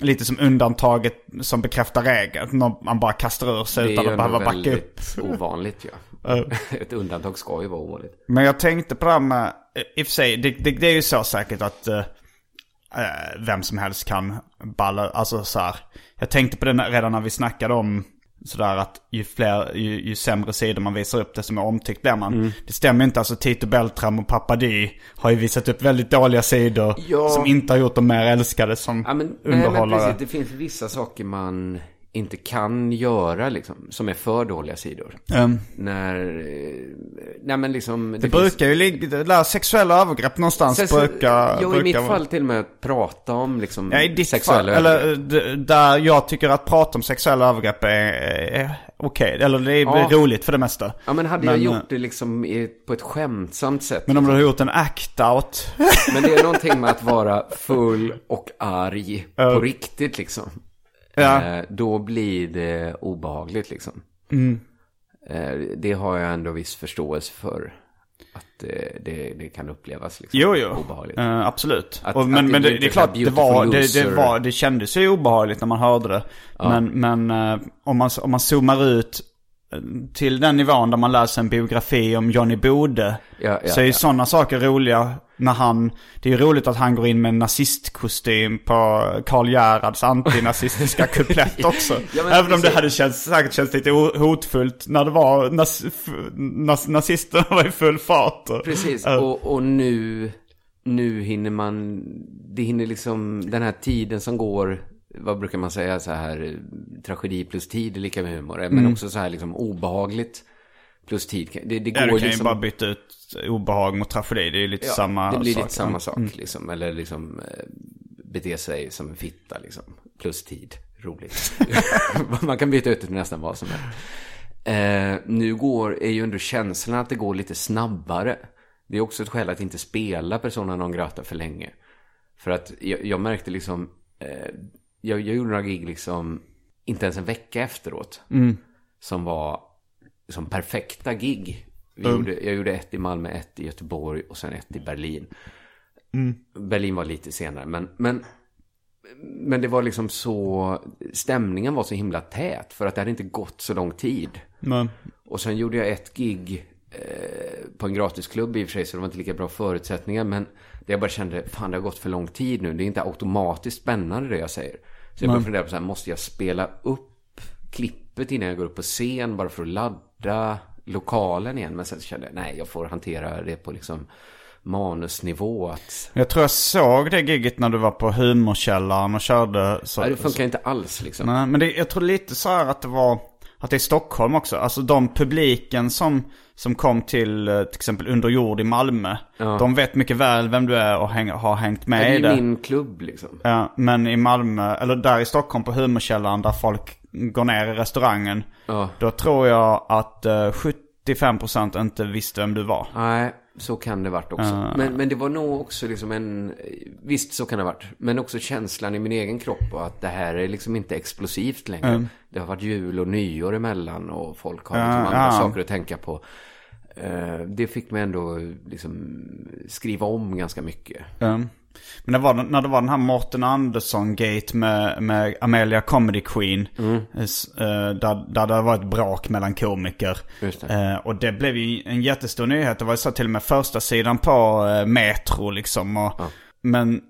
lite som undantaget som bekräftar regeln. Att man bara kastar ur sig Det är utan ju att behöva backa upp. väldigt ovanligt ja. Ett undantag ska ju vara ovanligt. Men jag tänkte på det här med, i och för sig, det, det, det är ju så säkert att eh, vem som helst kan balla, alltså så här. Jag tänkte på det redan när vi snackade om sådär att ju fler, ju, ju sämre sidor man visar upp desto mer omtyckt blir man. Mm. Det stämmer inte, alltså Tito Beltram och Pappa Di har ju visat upp väldigt dåliga sidor Ja. som inte har gjort dem mer älskade som Ja, men, nej, men underhållare. precis, det finns vissa saker man inte kan göra liksom, som är för dåliga sidor. Ehm, När, eh, nej men liksom. det brukar ju ligga, det där sexuella övergrepp någonstans brukar... Jo, i mitt brukar fall till och med att prata om liksom Ja, i ditt sexuella fall. Eller övergrepp. d- där jag tycker att prata om sexuella övergrepp är, är okej. Eller det är Ja. roligt för det mesta. Ja, men hade men, jag eh, gjort det liksom i, på ett skämtsamt sätt. Men om du har gjort en act-out. Men det är någonting med att vara full och arg på riktigt liksom. Ja. Eh, då blir det obehagligt liksom. Mm. Eh, det har jag ändå viss förståelse för. Att eh, det, det kan upplevas liksom Jo, jo. obehagligt. Eh, absolut. Att- och, men att det men det, det är klart, det var, det, det, var, det kändes ju obehagligt när man hörde det. Men, men eh, om, man, om man zoomar ut till den nivån där man läser en biografi om Johnny Bode. Ja, ja, så är ju ja. sådana saker roliga när han, det är ju roligt att han går in med en nazistkostym på Karl Gerhards antinazistiska kuplett också. Ja, men Även om det hade känts, säkert känts lite hotfullt när det var, nas, f, nas, nazisterna var i full fart. Precis, och, och nu, nu hinner man, det hinner liksom, den här tiden som går vad brukar man säga så här, tragedi plus tid är lika med humor. Men också så här liksom obehagligt plus tid. Det, det Ja, du går kan liksom... ju bara byta ut obehag mot tragedi. Det är ju lite Ja, samma det blir sak. lite samma sak liksom. Eller liksom eh, bete sig som en fitta liksom. Plus tid. Roligt. Man kan byta ut det till nästan vad som helst. Eh, nu går, är ju ändå känslan att det går lite snabbare. Det är också ett skäl att inte spela Persona non grata för länge. För att jag, jag märkte liksom, eh, jag, jag gjorde några gig liksom, inte ens en vecka efteråt. Som var som perfekta gig. Vi gjorde, jag gjorde ett i Malmö, ett i Göteborg och sen ett i Berlin. Berlin var lite senare, men, men, men det var liksom så, stämningen var så himla tät för att det hade inte gått så lång tid. Men, Och sen gjorde jag ett gig eh, på en gratisklubb i och för sig, så det var inte lika bra förutsättningar. Men det jag bara kände, fan det har gått för lång tid nu. Det är inte automatiskt spännande det jag säger. Så jag började fundera på så här, måste jag spela upp klippet innan jag går upp på scen bara för att ladda lokalen igen? Men sen kände jag, nej jag får hantera det på liksom manusnivå. Att, jag tror jag såg det gigget när du var på humorkällaren och körde. Så, nej, det funkar inte alls liksom. Nej, men det, jag tror lite så här att det var, att det är Stockholm också. Alltså de publiken som, som kom till eh, till exempel Under jord i Malmö. De vet mycket väl vem du är och häng, har hängt med det är i ju det. min klubb liksom. Ja, men i Malmö, eller där i Stockholm på humorkällaren där folk går ner i restaurangen. Ja. Då tror jag att eh, 75% inte visste vem du var. Nej, så kan det varit också. Men, men det var nog också liksom en... Visst, så kan det varit. Men också känslan i min egen kropp och att det här är liksom inte explosivt längre. Det har varit jul och nyår emellan och folk har liksom andra ja. saker att tänka på. Eh, Det fick mig ändå liksom skriva om ganska mycket. Um, men det var, när det var den här Morten Andersson-gate med, med Amelia Comedy Queen. Mm. eh, eh, där, där det var ett brak mellan komiker. Det. Eh, och det blev ju en jättestor nyhet. Det var ju så till och med första sidan på Metro liksom. Och, Men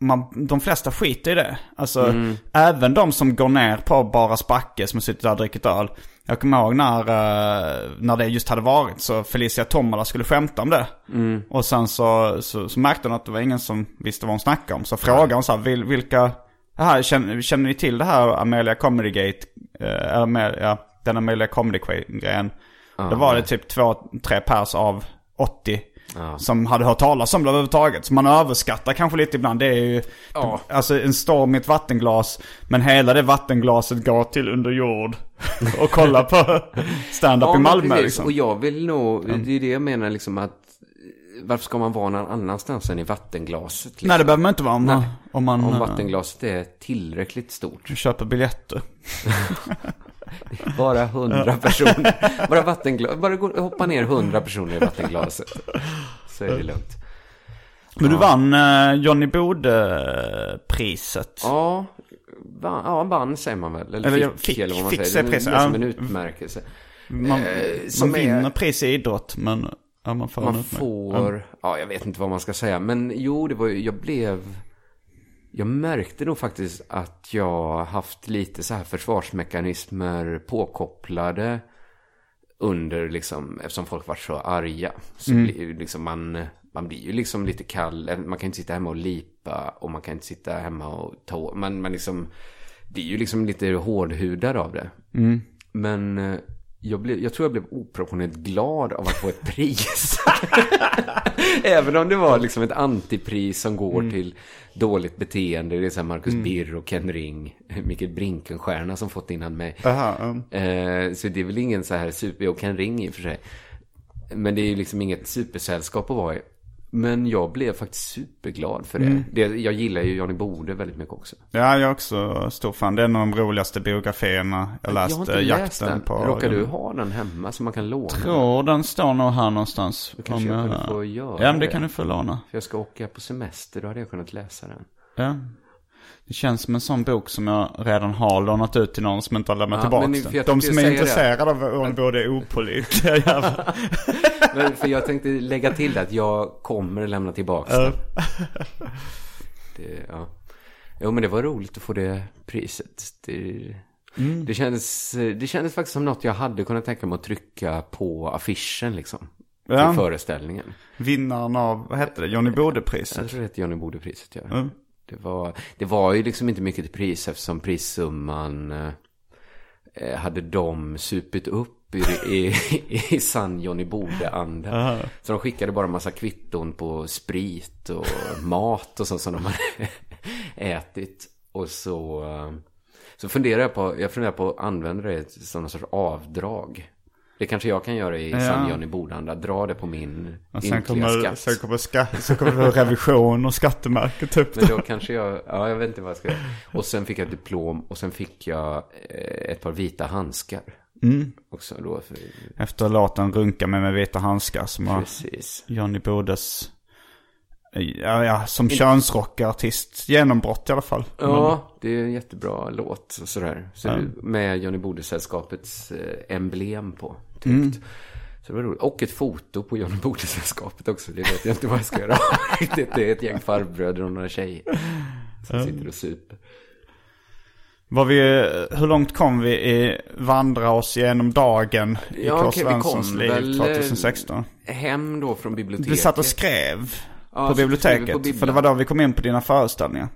man, de flesta skiter i det. Alltså Mm. även de som går ner på Bara Spacke som sitter där och dricker öl. Jag kommer ihåg när, eh, när det just hade varit så Felicia Tomala skulle skämta om det. Mm. Och sen så, så, så märkte hon att det var ingen som visste vad hon snackade om. Så frågade hon så här, vil, vilka, här, känner, känner ni till det här Amelia Comedy Gate? Eller Amelia, ja, den Amelia Comedy grejen. Då var det typ två, tre pers av 80 som hade hört talas om det överhuvudtaget. Så man överskattar kanske lite ibland. Det är ju Ja. alltså en storm i ett vattenglas. Men hela det vattenglaset går till under jord. och kolla på stand-up i men Malmö liksom. Och jag vill nog, det är det jag menar liksom att varför ska man vara någon annanstans än i vattenglaset? Liksom? Nej det behöver man inte vara om man, om man Om vattenglaset är tillräckligt stort. köper biljetter. Bara hundra personer. Bara vattenglas. Bara gå, hoppa ner hundra personer i vattenglaset. Så är det lugnt. Men du vann uh, Johnny Bode-priset. Ja, va, ja, vann säger man väl. Eller, Eller fick, jag fick- eller vad man fick säger. Det är priset, som ja. en utmärkelse. Man, Eh, man är- vinner pris i idrott men ja, man får Man får, ja jag vet inte vad man ska säga. Men jo, det var ju, jag blev, jag märkte nog faktiskt att jag haft lite så här försvarsmekanismer påkopplade under liksom, eftersom folk var så arga. Så Mm. blir ju liksom man, man blir ju liksom lite kall. Man kan inte sitta hemma och lipa och man kan inte sitta hemma och ta, man, man liksom, det är ju liksom lite hårdhudad av det. Mm. Men eh, jag, blev, jag tror jag blev oproportionerligt glad av att få ett pris. Även om det var liksom ett antipris som går Mm. till dåligt beteende. Det är så här Marcus Birr och Ken Ring. Mikael Brinkenstierna som fått innan mig. Aha, um. Eh, så det är väl ingen så här super... Och Ken Ring i och för sig. Men det är ju liksom inget supersällskap att vara i. Men jag blev faktiskt superglad för det. Mm. det jag gillar ju Johnny Bode väldigt mycket också. Ja, jag är också stor fan. Det är en av de roligaste biografierna jag läst. jag har inte läst den. på... Råkar du ha den hemma som man kan låna? tror den står nog här någonstans. kanske Om jag kunde få göra Ja, men det det. kan du få låna. För jag ska åka på semester, då hade jag kunnat läsa den. Ja. Det känns som en sån bok som jag redan har lånat ut till någon som inte har lämnat Ja, tillbaka den. De som är säga det. intresserade av både är opålitliga jävlar. Men för jag tänkte lägga till att jag kommer lämna tillbaka den. Det, ja. Jo, men det var roligt att få det priset. Det, Mm. det, kändes, det kändes faktiskt som något jag hade kunnat tänka mig att trycka på affischen liksom. Ja. Till föreställningen. Vinnaren av, vad hette det, Johnny Bode-priset. Jag tror det heter Johnny Bode-priset, ja. Mm. Det var, det var ju liksom inte mycket till pris eftersom prissumman eh, hade de supit upp i, i, i sann Johnny Bode-anda. Så de skickade bara massa kvitton på sprit och mat och sånt som de hade ätit. Och så, eh, så funderar jag på, jag funderar på att använda det som någon sorts avdrag. Det kanske jag kan göra i Ja. sann Johnny Bode-anda. Dra det på min Och sen kommer, skatt. sen kommer det revision och skattemärke typ. Men då kanske jag, ja jag vet inte vad jag ska göra. Och sen fick jag ett diplom och sen fick jag eh, ett par vita handskar. Mm. Också då. För, Efter låten Runka mig med vita handskar som var precis. Johnny Bodes, ja, ja som könsrockartist genombrott i alla fall. Ja, det är en jättebra låt och sådär. Så Ja. Med Johnny Bode-sällskapets eh, emblem på, tryckt. Mm. Så det var roligt. Och ett foto på Johnny Bode-sällskapet också. Det vet jag inte vad jag ska göra. det är ett gäng farbröder och några tjejer. Som sitter och super. Var vi, hur långt kom vi i vandra oss genom dagen i Ja, vi kom Svenssons liv väl, eh, 2016? Hem då från biblioteket. Du satt och skrev Ja, på biblioteket. vi på för det var då vi kom in på dina föreställningar.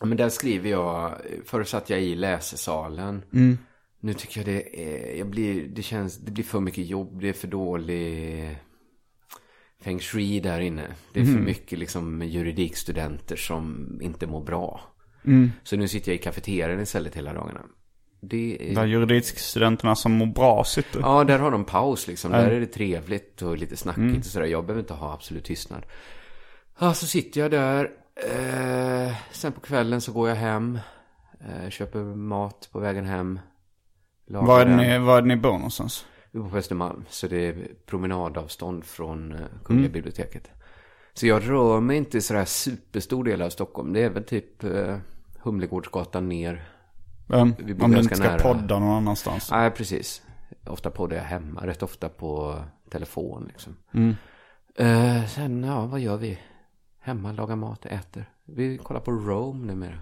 Ja, Men där skriver jag, förr satt jag i läsesalen. Mm. Nu tycker jag det är, jag blir, det känns, det blir för mycket jobb, det är för dålig feng shui där inne. Det är Mm. för mycket liksom juridikstudenter som inte mår bra. Mm. Så nu sitter jag i kafeterian istället hela dagarna. Det är... Där juridikstudenterna som mår bra sitter. Ja, där har de paus liksom. Där är det trevligt och lite snackigt och sådär. Jag behöver inte ha absolut tystnad. Ja, så sitter jag där. Eh, sen på kvällen så går jag hem. Eh, köper mat på vägen hem. Var är, ni, var är ni bor någonstans? Vi bor på Östermalm. Så det är promenadavstånd från eh, Kungliga biblioteket. Så jag rör mig inte sådär superstor del av Stockholm. Det är väl typ eh, Humlegårdsgatan ner. Vi bor om du inte ska nära. podda någon annanstans. Nej, precis. Ofta poddar jag hemma, rätt ofta på telefon liksom. Eh, sen, ja, vad gör vi? Hemma, lagar mat, äter. Vi kollar på Rome numera.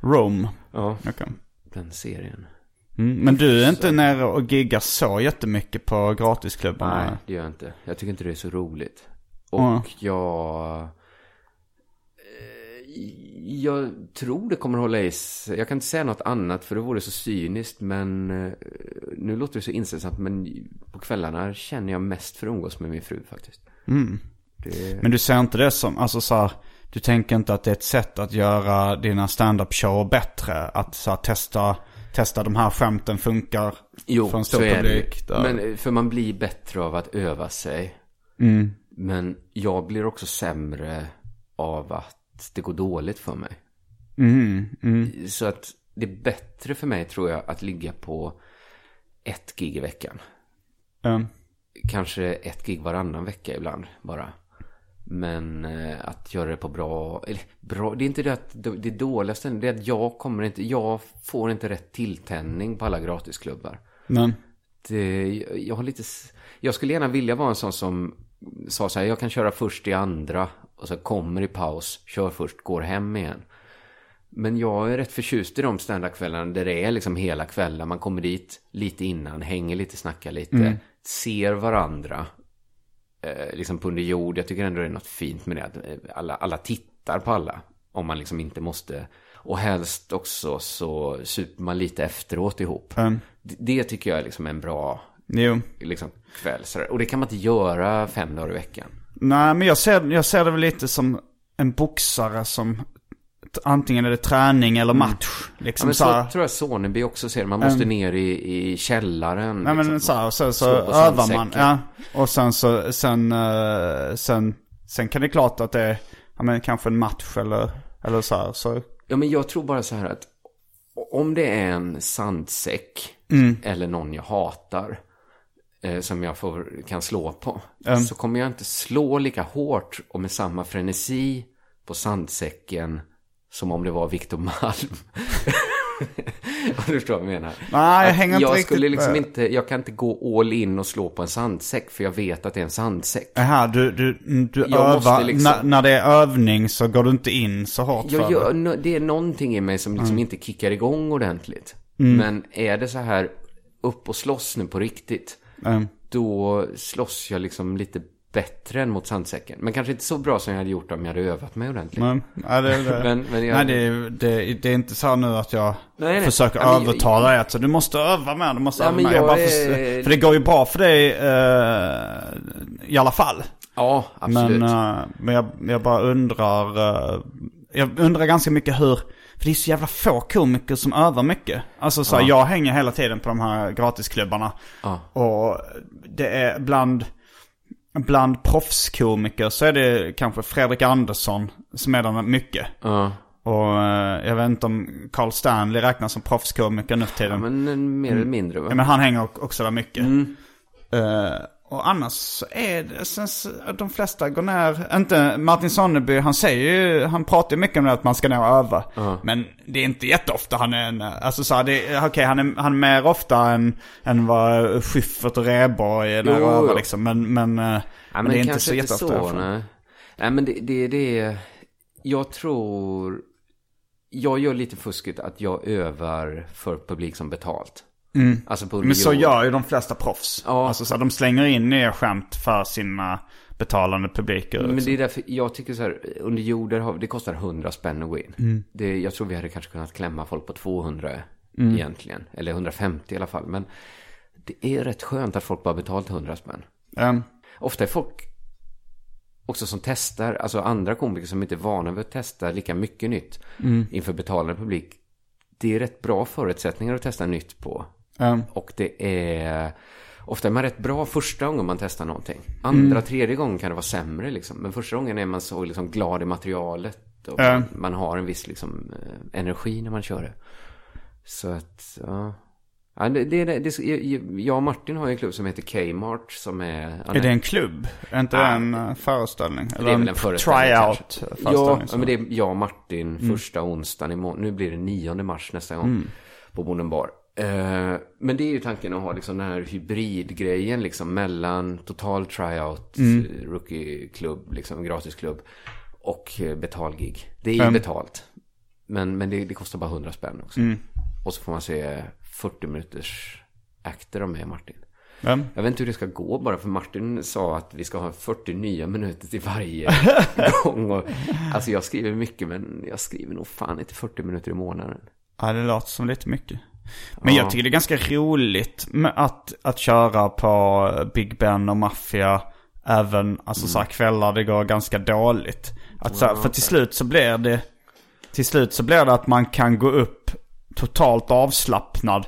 Rome. Ja, Okej. den serien. Mm, men du är inte nere och giggar så jättemycket på gratisklubbarna? Nej, det gör jag inte. Jag tycker inte det är så roligt. Och Ja. jag... eh, Jag tror det kommer hålla i sig. Jag kan inte säga något annat för det vore så cyniskt. Men eh, nu låter det så inställsamt. Men på kvällarna känner jag mest för att umgås med min fru faktiskt. Det... Men du ser inte det som, alltså så här, du tänker inte att det är ett sätt att göra dina stand-up show bättre? Att så här, testa, testa de här skämten funkar Jo, för en stor så är det. där. Men eh, för man blir bättre av att öva sig. Mm. Men jag blir också sämre av att det går dåligt för mig. Mm, mm, Så att det är bättre för mig tror jag att ligga på ett gig i veckan. mm. Kanske ett gig varannan vecka ibland bara. Men eh, att göra det på bra, eller bra, det är inte det att det är dåligaste, det är att jag kommer inte, jag får inte rätt tilltändning på alla gratisklubbar. Men, Det, jag har lite, jag skulle gärna vilja vara en sån som sa så här, jag kan köra först i andra och så kommer i paus, kör först, går hem igen. Men jag är rätt förtjust i de standardkvällarna där det är liksom hela kvällen. Man kommer dit lite innan, hänger lite, snackar lite, ser varandra. Eh, liksom på under jord. Jag tycker ändå det är något fint med det. Att eh, alla, alla tittar på alla. Om man liksom inte måste. Och helst också så super man lite efteråt ihop. mm. Det, det tycker jag är liksom en bra jo. liksom, kväll. sådär. Och det kan man inte göra fem dagar i veckan. Nej, men jag ser, jag ser det väl lite som en boxare som antingen är det träning eller match. Ja, Liksom men så, så här, tror jag Soneby också ser. Man måste ner i, i källaren. Nej men liksom. så, här, så, så på övar man. Ja. Och sen så, sen, eh, sen, sen kan det klart att det är, ja men kanske en match eller, eller så här. Så, Ja, men jag tror bara så här att om det är en sandsäck Mm. eller någon jag hatar eh, som jag får, kan slå på Mm. så kommer jag inte slå lika hårt och med samma frenesi på sandsäcken som om det var Victor Malm. Om du förstår vad jag menar. Nej, jag hänger inte jag riktigt skulle liksom med. inte, jag kan inte gå all in och slå på en sandsäck för jag vet att det är en sandsäck. Aha, du, du, du Jag övar, liksom- när, det är övning så går du inte in så hårt för Jag det. det är någonting i mig som liksom Mm. inte kickar igång ordentligt. Men är det så här upp och slåss nu på riktigt. Mm. Då slåss jag liksom lite bättre än mot sandsäcken. Men kanske inte så bra som jag hade gjort om jag hade övat mig ordentligt. Men, ja, det, det. Men- men jag- Nej, det, är- det, det är inte så nu att jag Nej, nej. försöker Ja, övertala dig att så, du måste öva mer, du måste Ja, öva mer. jag bara är- för, det går ju bra för dig eh, i alla fall. Ja, absolut. Men, eh, men jag, jag bara undrar, eh, jag undrar ganska mycket hur, för det är så jävla få komiker som övar mycket. Alltså så här, jag hänger hela tiden på de här gratisklubbarna. Ja. Och det är bland, bland proffskomiker så är det kanske Fredrik Andersson som är där mycket. ja. Och eh, jag vet inte om Carl Stanley räknas som proffskomiker nu för tiden. ja, men eh, mer eller mindre va? Ja, men han hänger också där mycket. Mm. Eh, och annars så är det, sen, så- de flesta går ner, inte Martin Sonneby, han säger ju, han pratar ju mycket om det att man ska ner och öva. Men det är inte jätteofta han är en, alltså så här, det, okej han är, han är mer ofta än, än vad Schyffert och Rheborg är när Jo, och övar liksom. Men, men, eh, Ja, men, men det är inte så jätteofta. fall. nej. nej, men det, det, det Jag tror... Jag gör lite fusket att jag övar för publik som betalt. Alltså på Mm. Men så gör ju de flesta proffs. Ja. Alltså så de slänger in nya skämt för sina betalande publiker. Men liksom. det är därför jag tycker så här, under jord, där har, det kostar 100 spänn att gå in. Mm. Det, jag tror vi hade kanske kunnat klämma folk på 200 Mm. egentligen. Eller 150 i alla fall. Men det är rätt skönt att folk bara betalt 100 spänn. Ehm, Ofta är folk också som testar, alltså andra komiker som inte är vana vid att testa lika mycket nytt Mm. inför betalande publik. Det är rätt bra förutsättningar att testa nytt på. Och det är... Ofta är man rätt bra första gången man testar någonting. Andra, tredje gången kan det vara sämre liksom. Men första gången är man så liksom glad i materialet. Och Ja. man, har en viss liksom eh, energi när man kör det. Så att, ja. ja det, det, det, jag och Martin har en klubb som heter Kmart som är... är det en klubb? Är inte det en eh, föreställning? Det är väl en föreställning tryout? Ja, så. men det är jag och Martin första onsdagen i månaden. Nu blir det 9 mars nästa gång. På Bonden bar. Eh, men det är ju tanken att ha liksom den här hybridgrejen liksom mellan total tryout, mm. rookie-klubb, liksom gratisklubb och eh, betalgig. Det är ju Mm. betalt. Men, men det, det kostar bara 100 spänn också. Och så får man se 40 minuters akter av mig och Martin. Vem? Jag vet inte hur det ska gå bara för Martin sa att vi ska ha 40 nya minuter till varje gång. Och, alltså jag skriver mycket men jag skriver nog fan inte 40 minuter i månaden. Ja, det låter som lite mycket. Men Ja. jag tycker det är ganska roligt att, att köra på Big Ben och Mafia. Även alltså så här kvällar det går ganska dåligt. Att så här, för till slut så blir det Till slut så blir det att man kan gå upp totalt avslappnad.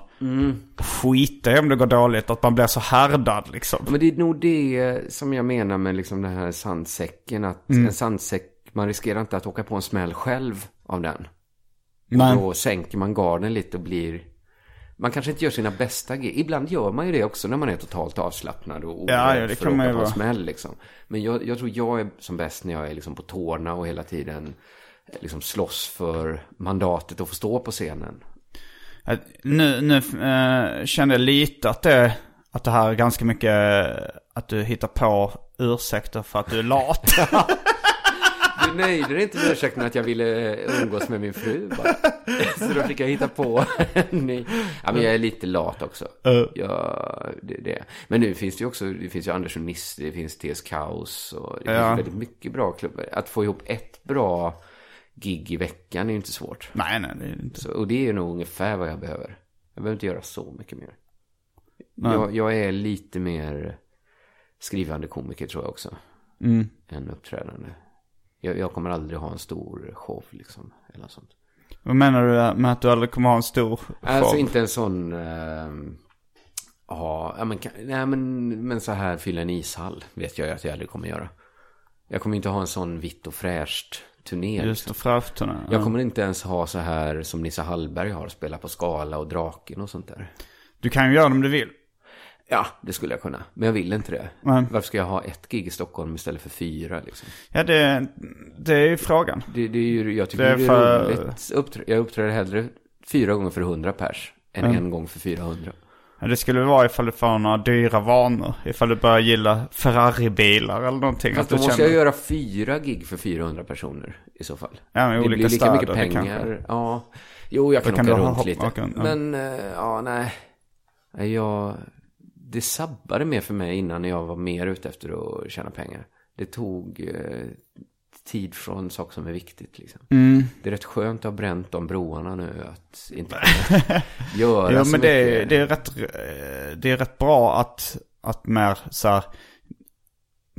Skita i om det går dåligt. Att man blir så härdad liksom. Men det är nog det som jag menar med liksom den här sandsäcken. Att en sandsäck, man riskerar inte att åka på en smäll själv av den. Men, Då sänker man garden lite och blir... Man kanske inte gör sina bästa grejer. Ibland gör man ju det också när man är totalt avslappnad och Ja, ja, det för kan man ju vara. smäll liksom. Men jag, jag tror jag är som bäst när jag är liksom på tårna och hela tiden eh, liksom slåss för mandatet att få stå på scenen. nu, nu eh, kände jag lite att det, att det här är ganska mycket att du hittar på ursäkter för att du är lat. Du nöjde dig inte med ursäkten att jag ville umgås med min fru bara. Så då fick jag hitta på en ny. Ja, men jag är lite lat också. Ja, det, det. Men nu finns det ju också, det finns ju Anderssonister, det finns TS Kaos och det finns Ja. väldigt mycket bra klubbar. Att få ihop ett bra gig i veckan är ju inte svårt. nej, nej, det är inte. Så, och det är nog ungefär vad jag behöver. Jag behöver inte göra så mycket mer. Jag, jag är lite mer skrivande komiker tror jag också. Mm. Än uppträdande. Jag, jag kommer aldrig ha en stor show liksom. Eller sånt. Vad menar du med att du aldrig kommer ha en stor Alltså show? inte en sån... ehm, Ja, men, nej, men, men så här fylla en ishall vet jag ju att jag aldrig kommer göra. Jag kommer inte ha en sån vitt och fräscht turné. Just liksom. och fräschturné. Jag kommer inte ens ha så här som Nissa Hallberg har, spela på Skala och Draken och sånt där. Du kan ju göra det om du vill. Ja, det skulle jag kunna. Men jag vill inte det. Nej. Varför ska jag ha ett gig i Stockholm istället för fyra liksom? Ja, det, det är ju frågan. Det, det är ju, jag tycker Det det är är, för- roligt. Uppträ, jag uppträder hellre fyra gånger för 100 pers än en gång för 400. Ja, Det skulle vara ifall du får några dyra vanor. Ifall du börjar gilla Ferrari-bilar eller någonting. Fast då måste jag göra fyra gig för 400 personer i så fall. Ja, men det olika blir lika städer, mycket pengar. Ja. Jo, jag kan Då kan åka ha runt lite. åka runt. Men, eh, ja, nej. Nej, jag... det sabbade mer för mig innan jag var mer ute efter att tjäna pengar. Det tog eh, tid från saker som är viktigt. Liksom. Mm. Det är rätt skönt att ha bränt de broarna nu. Att inte göra Jo så men det, mycket. är- det, är rätt, eh, det är rätt bra att, att mer så här,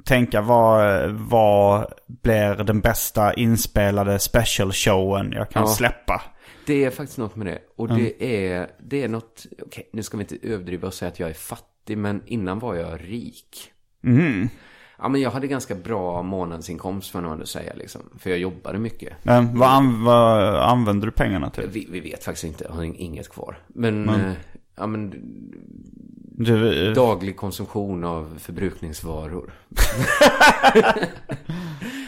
tänka vad, vad blir den bästa inspelade special showen jag kan Ja. släppa. Det är faktiskt något med det. Och det är, det är något, okej nu ska vi inte överdriva och säga att jag är fattig, men innan var jag rik. Mhm. Ja, men jag hade ganska bra månadsinkomst nog ändå säga liksom. För jag jobbade mycket. Men vad, an, vad använder du pengarna till? Vi, vi vet faktiskt inte, jag har inget kvar. Men, eh, ja men Du, eh, daglig konsumtion av förbrukningsvaror.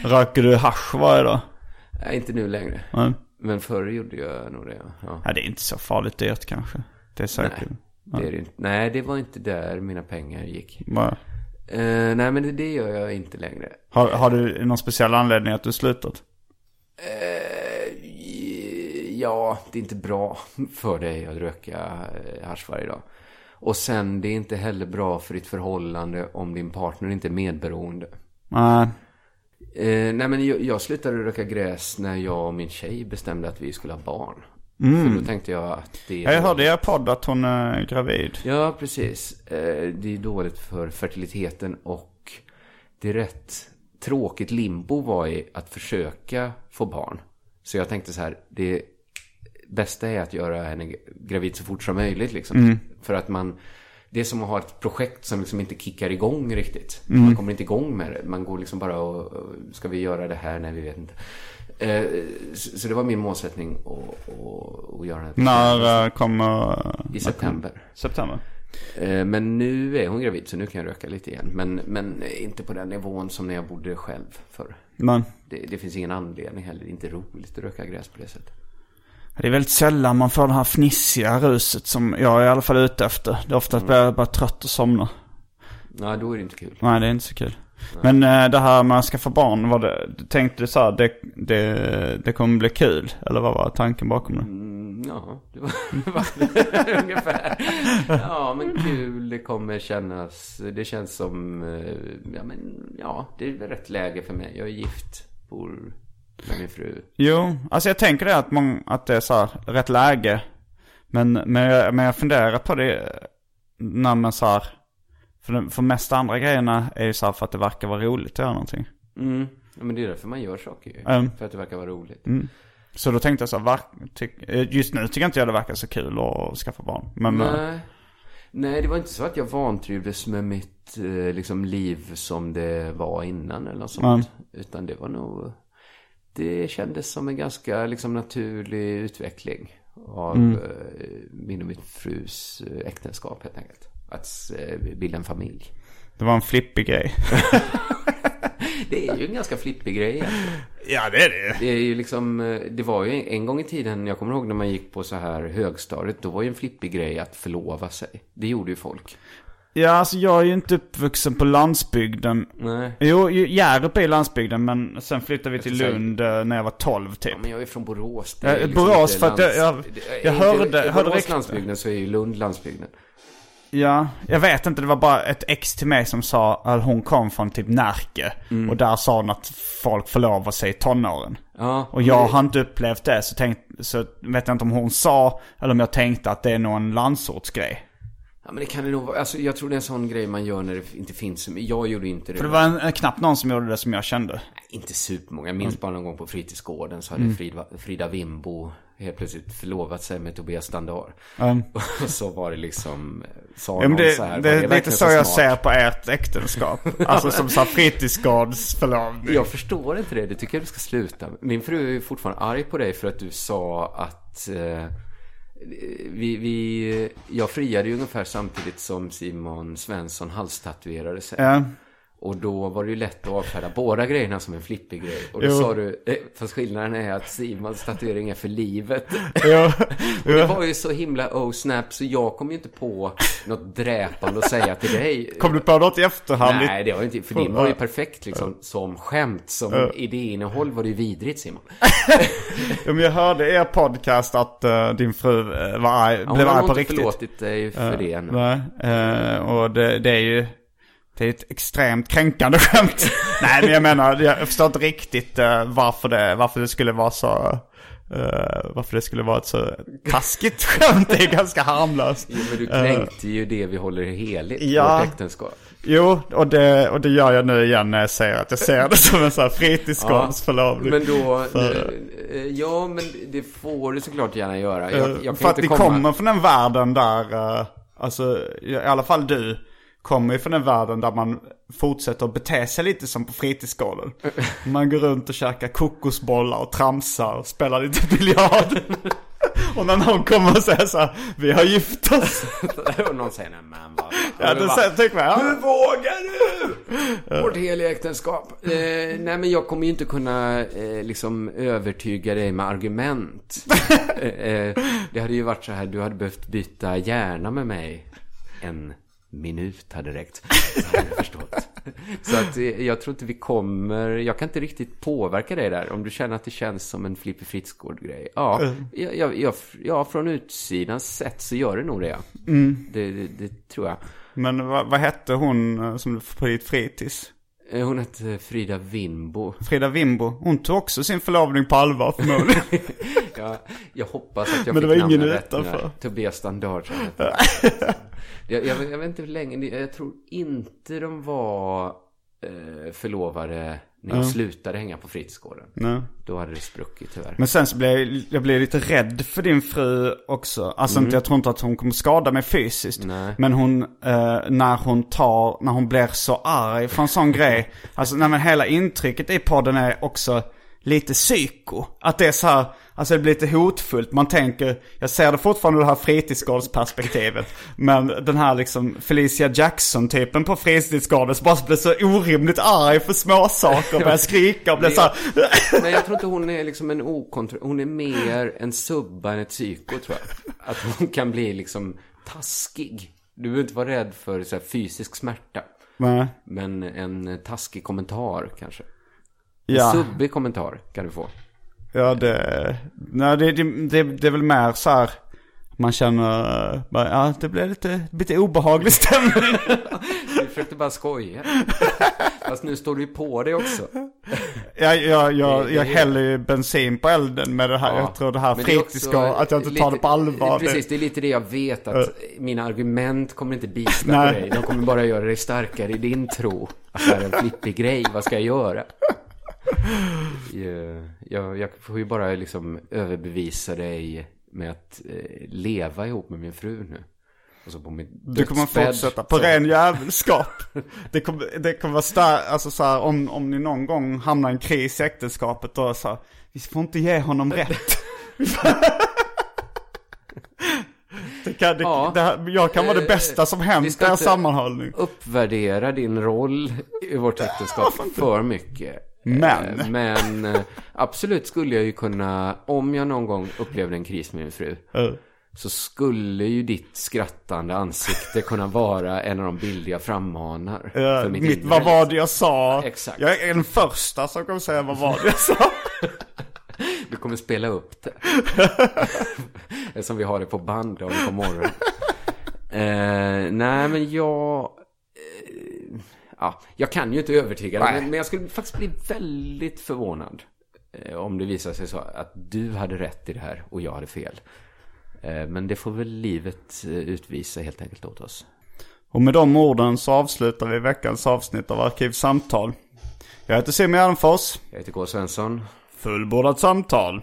röker du hasch varje dag? Nej, inte nu längre. Nej. Men förr gjorde jag nog det. Ja. Ja, det är inte så farligt dyrt kanske. Det är säkert. Nej, det är det inte. Nej, det var inte där mina pengar gick. Bara- Eh, nej, men det, det gör jag inte längre. Har, har du någon speciell anledning att du slutat? Eh, ja, det är inte bra för dig att röka eh, hasch varje dag. Och sen, det är inte heller bra för ditt förhållande om din partner inte är medberoende. Nej. Eh, nej, men jag, jag slutade röka gräs när jag och min tjej bestämde att vi skulle ha barn. Mm. För då tänkte jag att det Jag hörde i er podd att hon är gravid. Ja, precis. Eh, det är dåligt för fertiliteten och det är rätt tråkigt limbo var i att försöka få barn. Så jag tänkte så här, det bästa är att göra henne gravid så fort som möjligt liksom. För att man, det är som att ha ett projekt som liksom inte kickar igång riktigt. Man kommer inte igång med det. Man går liksom bara och, ska vi göra det här? Nej, vi vet inte. Eh, så, så det var min målsättning att, att, att göra den När eh, kommer... I september. September. Eh, Men nu är hon gravid så nu kan jag röka lite igen. Men, men inte på den nivån som när jag bodde själv förr. Men Det, det finns ingen anledning heller. Det är inte roligt att röka gräs på det sättet. det är väldigt sällan man får det här fnissiga ruset som jag är i alla fall ute efter. Det är ofta att jag bara trött och somnar. Nej, då är det inte kul. Nej, det är inte så kul. Men eh, det här med att skaffa barn, var det, tänkte du så här, det, det, det kommer bli kul? Eller vad var tanken bakom det? Mm, ja, det var, det var ungefär. Ja, men kul. Det kommer kännas. Det känns som, eh, ja men ja, det är rätt läge för mig. Jag är gift, bor med min fru. Jo, alltså jag tänker det att, mång, att det är så här, rätt läge. Men, men, jag, men jag funderar på det när man så här, för, de- för mest andra grejerna är ju så här för att det verkar vara roligt att göra någonting. Mm. Ja, men det är därför man gör saker ju. Mm. För att det verkar vara roligt. Så då tänkte jag så här, eh, just nu tycker inte jag det verkar så kul att skaffa barn. Men, eh, Nej. Nej, det var inte så att jag vantrivdes med mitt eh, liksom, liv som det var innan eller något sånt. Utan det var nog... Det kändes som en ganska liksom, naturlig utveckling av Mm. min och min frus äktenskap helt enkelt. Att eh, bilda en familj. det var en flippig grej. Det är ju en ganska flippig grej egentligen. ja, det är det Det är ju liksom, eh, det var ju en gång i tiden, jag kommer ihåg när man gick på så här högstadiet, då var ju en flippig grej att förlova sig. Det gjorde ju folk. Ja, alltså jag är ju inte uppvuxen på landsbygden. Nej. Jo, Hjärup är landsbygden, men sen flyttade vi till säga- Lund eh, när jag var 12 typ. Ja, men jag är från Borås. Det Ja, är liksom Borås, för att jag- jag- jag är hörde- inte- är hörde Borås landsbygden så är ju Lund landsbygden. Ja, jag vet inte. Det var bara ett ex till mig som sa att hon kom från typ Närke. Mm. Och där sa hon att folk förlovar sig i tonåren. Ja, Och jag har inte upplevt det, så, tänkt, så vet jag inte om hon sa eller om jag tänkte att det är någon landsortsgrej. ja, men det kan det nog vara. Alltså, jag tror det är en sån grej man gör när det inte finns. Jag gjorde inte det. För det var en, knappt någon som gjorde det som jag kände. Nej, Inte supermånga. Jag minns Mm. bara någon gång på fritidsgården så hade Frida, Frida Wimbo helt plötsligt förlovat sig med Tobias Standard. Och så var det liksom, sa Ja, det, så här. det, är lite verkligen så jag ser på ert äktenskap. alltså som så fritidsgårdsförlovning. Jag förstår inte det. Det tycker jag du ska sluta. Min fru är fortfarande arg på dig för att du sa att eh, vi, vi, jag friade ju ungefär samtidigt som Simon Svensson halstatuerade sig. Ja. Och då var det ju lätt att avfärda båda grejerna som en flippig grej. Och då Jo. sa du, eh, fast skillnaden är att Simons tatuering är för livet. Ja, Och det var ju så himla oh snap så jag kom ju inte på något dräpande att säga till dig. Kom du på något i efterhand? Nej, det var ju inte, för din var ju perfekt liksom som skämt. Som idéinnehåll var det ju vidrigt Simon. Men jag hörde i er podcast att eh, din fru eh, var arg, Ja, hon blev har arg på inte riktigt. förlåtit dig för det ännu. Nej, eh, och det, det är ju det är ett extremt kränkande skämt. Nej, men jag menar, jag förstår inte riktigt eh, varför, det, varför det skulle vara så... eh, varför det skulle vara ett så taskigt skämt. Det är ganska harmlöst. Jo, men du kränkte ju det vi håller heligt, Ja. vårt äktenskap. Jo, och det, och det gör jag nu igen när jag säger att jag ser det som en sån här fritidsgårdsförlovning. Men då, För- eh, ja men det får du såklart gärna göra. Jag, jag för att vi komma... kommer från den världen där, alltså i alla fall du, kommer ju från den världen där man fortsätter att bete sig lite som på fritidsgården. Man går runt och käkar kokosbollar och tramsar och spelar lite biljard. och när någon kommer och säger så här, vi har gift oss. och någon säger, nej men vad... Ja, då säger- tycker man, ja. Hur vågar du? Vårt heliga äktenskap. Eh, nej men jag kommer ju inte kunna eh, liksom övertyga dig med argument. eh, eh, det hade ju varit så här, du hade behövt byta hjärna med mig. En minut hade räckt. Så hade jag förstått. Så att eh, jag tror inte vi kommer, jag kan inte riktigt påverka dig där. Om du känner att det känns som en Flipper Fritzgård-grej. Ja, jag, jag, jag, ja, från utsidan sett så gör det nog det. Ja. Det, det, det tror jag. Men vad, vad hette hon eh, som på ditt fritids? Eh, Hon hette Frida Wimbo. Frida Wimbo. Hon tog också sin förlovning på allvar förmodligen. Jag, jag hoppas att jag Men det fick var ingen utanför. Tobias Standard. jag, jag, jag vet inte hur länge, jag tror inte de var förlovade när jag slutade hänga på fritidsgården. Nej. Då hade det spruckit tyvärr. Men sen så blev jag, jag blev lite rädd för din fru också. Alltså inte, jag tror inte att hon kommer skada mig fysiskt. Nej. Men hon, eh, när hon tar, när hon blir så arg för en sån grej. Alltså nej men hela intrycket i podden är också lite psyko. Att det är så här, alltså det blir lite hotfullt. Man tänker, jag ser det fortfarande ur det här fritidsgårdsperspektivet. Men den här liksom Felicia Jackson-typen på fritidsgården som bara blir så orimligt arg för småsaker och börjar skrika och blir så här, Men jag tror inte hon är liksom en okontroll... Hon är mer en subba än ett psyko tror jag. Att hon kan bli liksom taskig. Du behöver inte vara rädd för så här, fysisk smärta. Nej. Men en taskig kommentar kanske. Ja. En subbig kommentar kan du få. Ja, det, nej, det, det, det, det är väl mer så här. Man känner, bara, ja det blir lite, lite obehaglig stämning. Du försökte bara skoja. Fast nu står du ju på dig också. jag, jag, jag, Det- jag det- häller ju bensin på elden med det här. Jag tror det här det fritidsgården, att jag inte tar det på allvar. Precis, det är lite det jag vet att mina argument kommer inte bita på dig. De kommer bara göra dig starkare i din tro. Att det här är en flippig grej, vad ska jag göra? Jag, jag får ju bara liksom överbevisa dig med att eh, leva ihop med min fru nu. Och så på min Du kommer fortsätta på ren jävelskap. Det kommer, det kommer vara starkt, alltså så här, om, om ni någon gång hamnar i en kris i äktenskapet då så här, vi får inte ge honom rätt. det kan, det, Ja. det här, jag kan vara det Eh, bästa som hänt i er sammanhållning. uppvärdera din roll i vårt äktenskap för mycket. Men. Eh, Men eh, absolut skulle jag ju kunna, om jag någon gång upplevde en kris med min fru, Ja. så skulle ju ditt skrattande ansikte kunna vara en av de bilder jag frammanar. Ja, för mitt mitt, vad var det jag sa? Exakt. Jag är den första som kommer säga vad var det jag sa. Du kommer spela upp det. Eftersom vi har det på band dagen på morgonen. Eh, nej, men jag... Ja, jag kan ju inte övertyga dig, men jag skulle faktiskt bli väldigt förvånad. Eh, om det visar sig så att du hade rätt i det här och jag hade fel. Eh, men det får väl livet eh, utvisa helt enkelt åt oss. Och med de orden så avslutar vi veckans avsnitt av Arkivsamtal. Jag heter Simon Gärdenfors. Jag heter K. Svensson. Fullbordat samtal.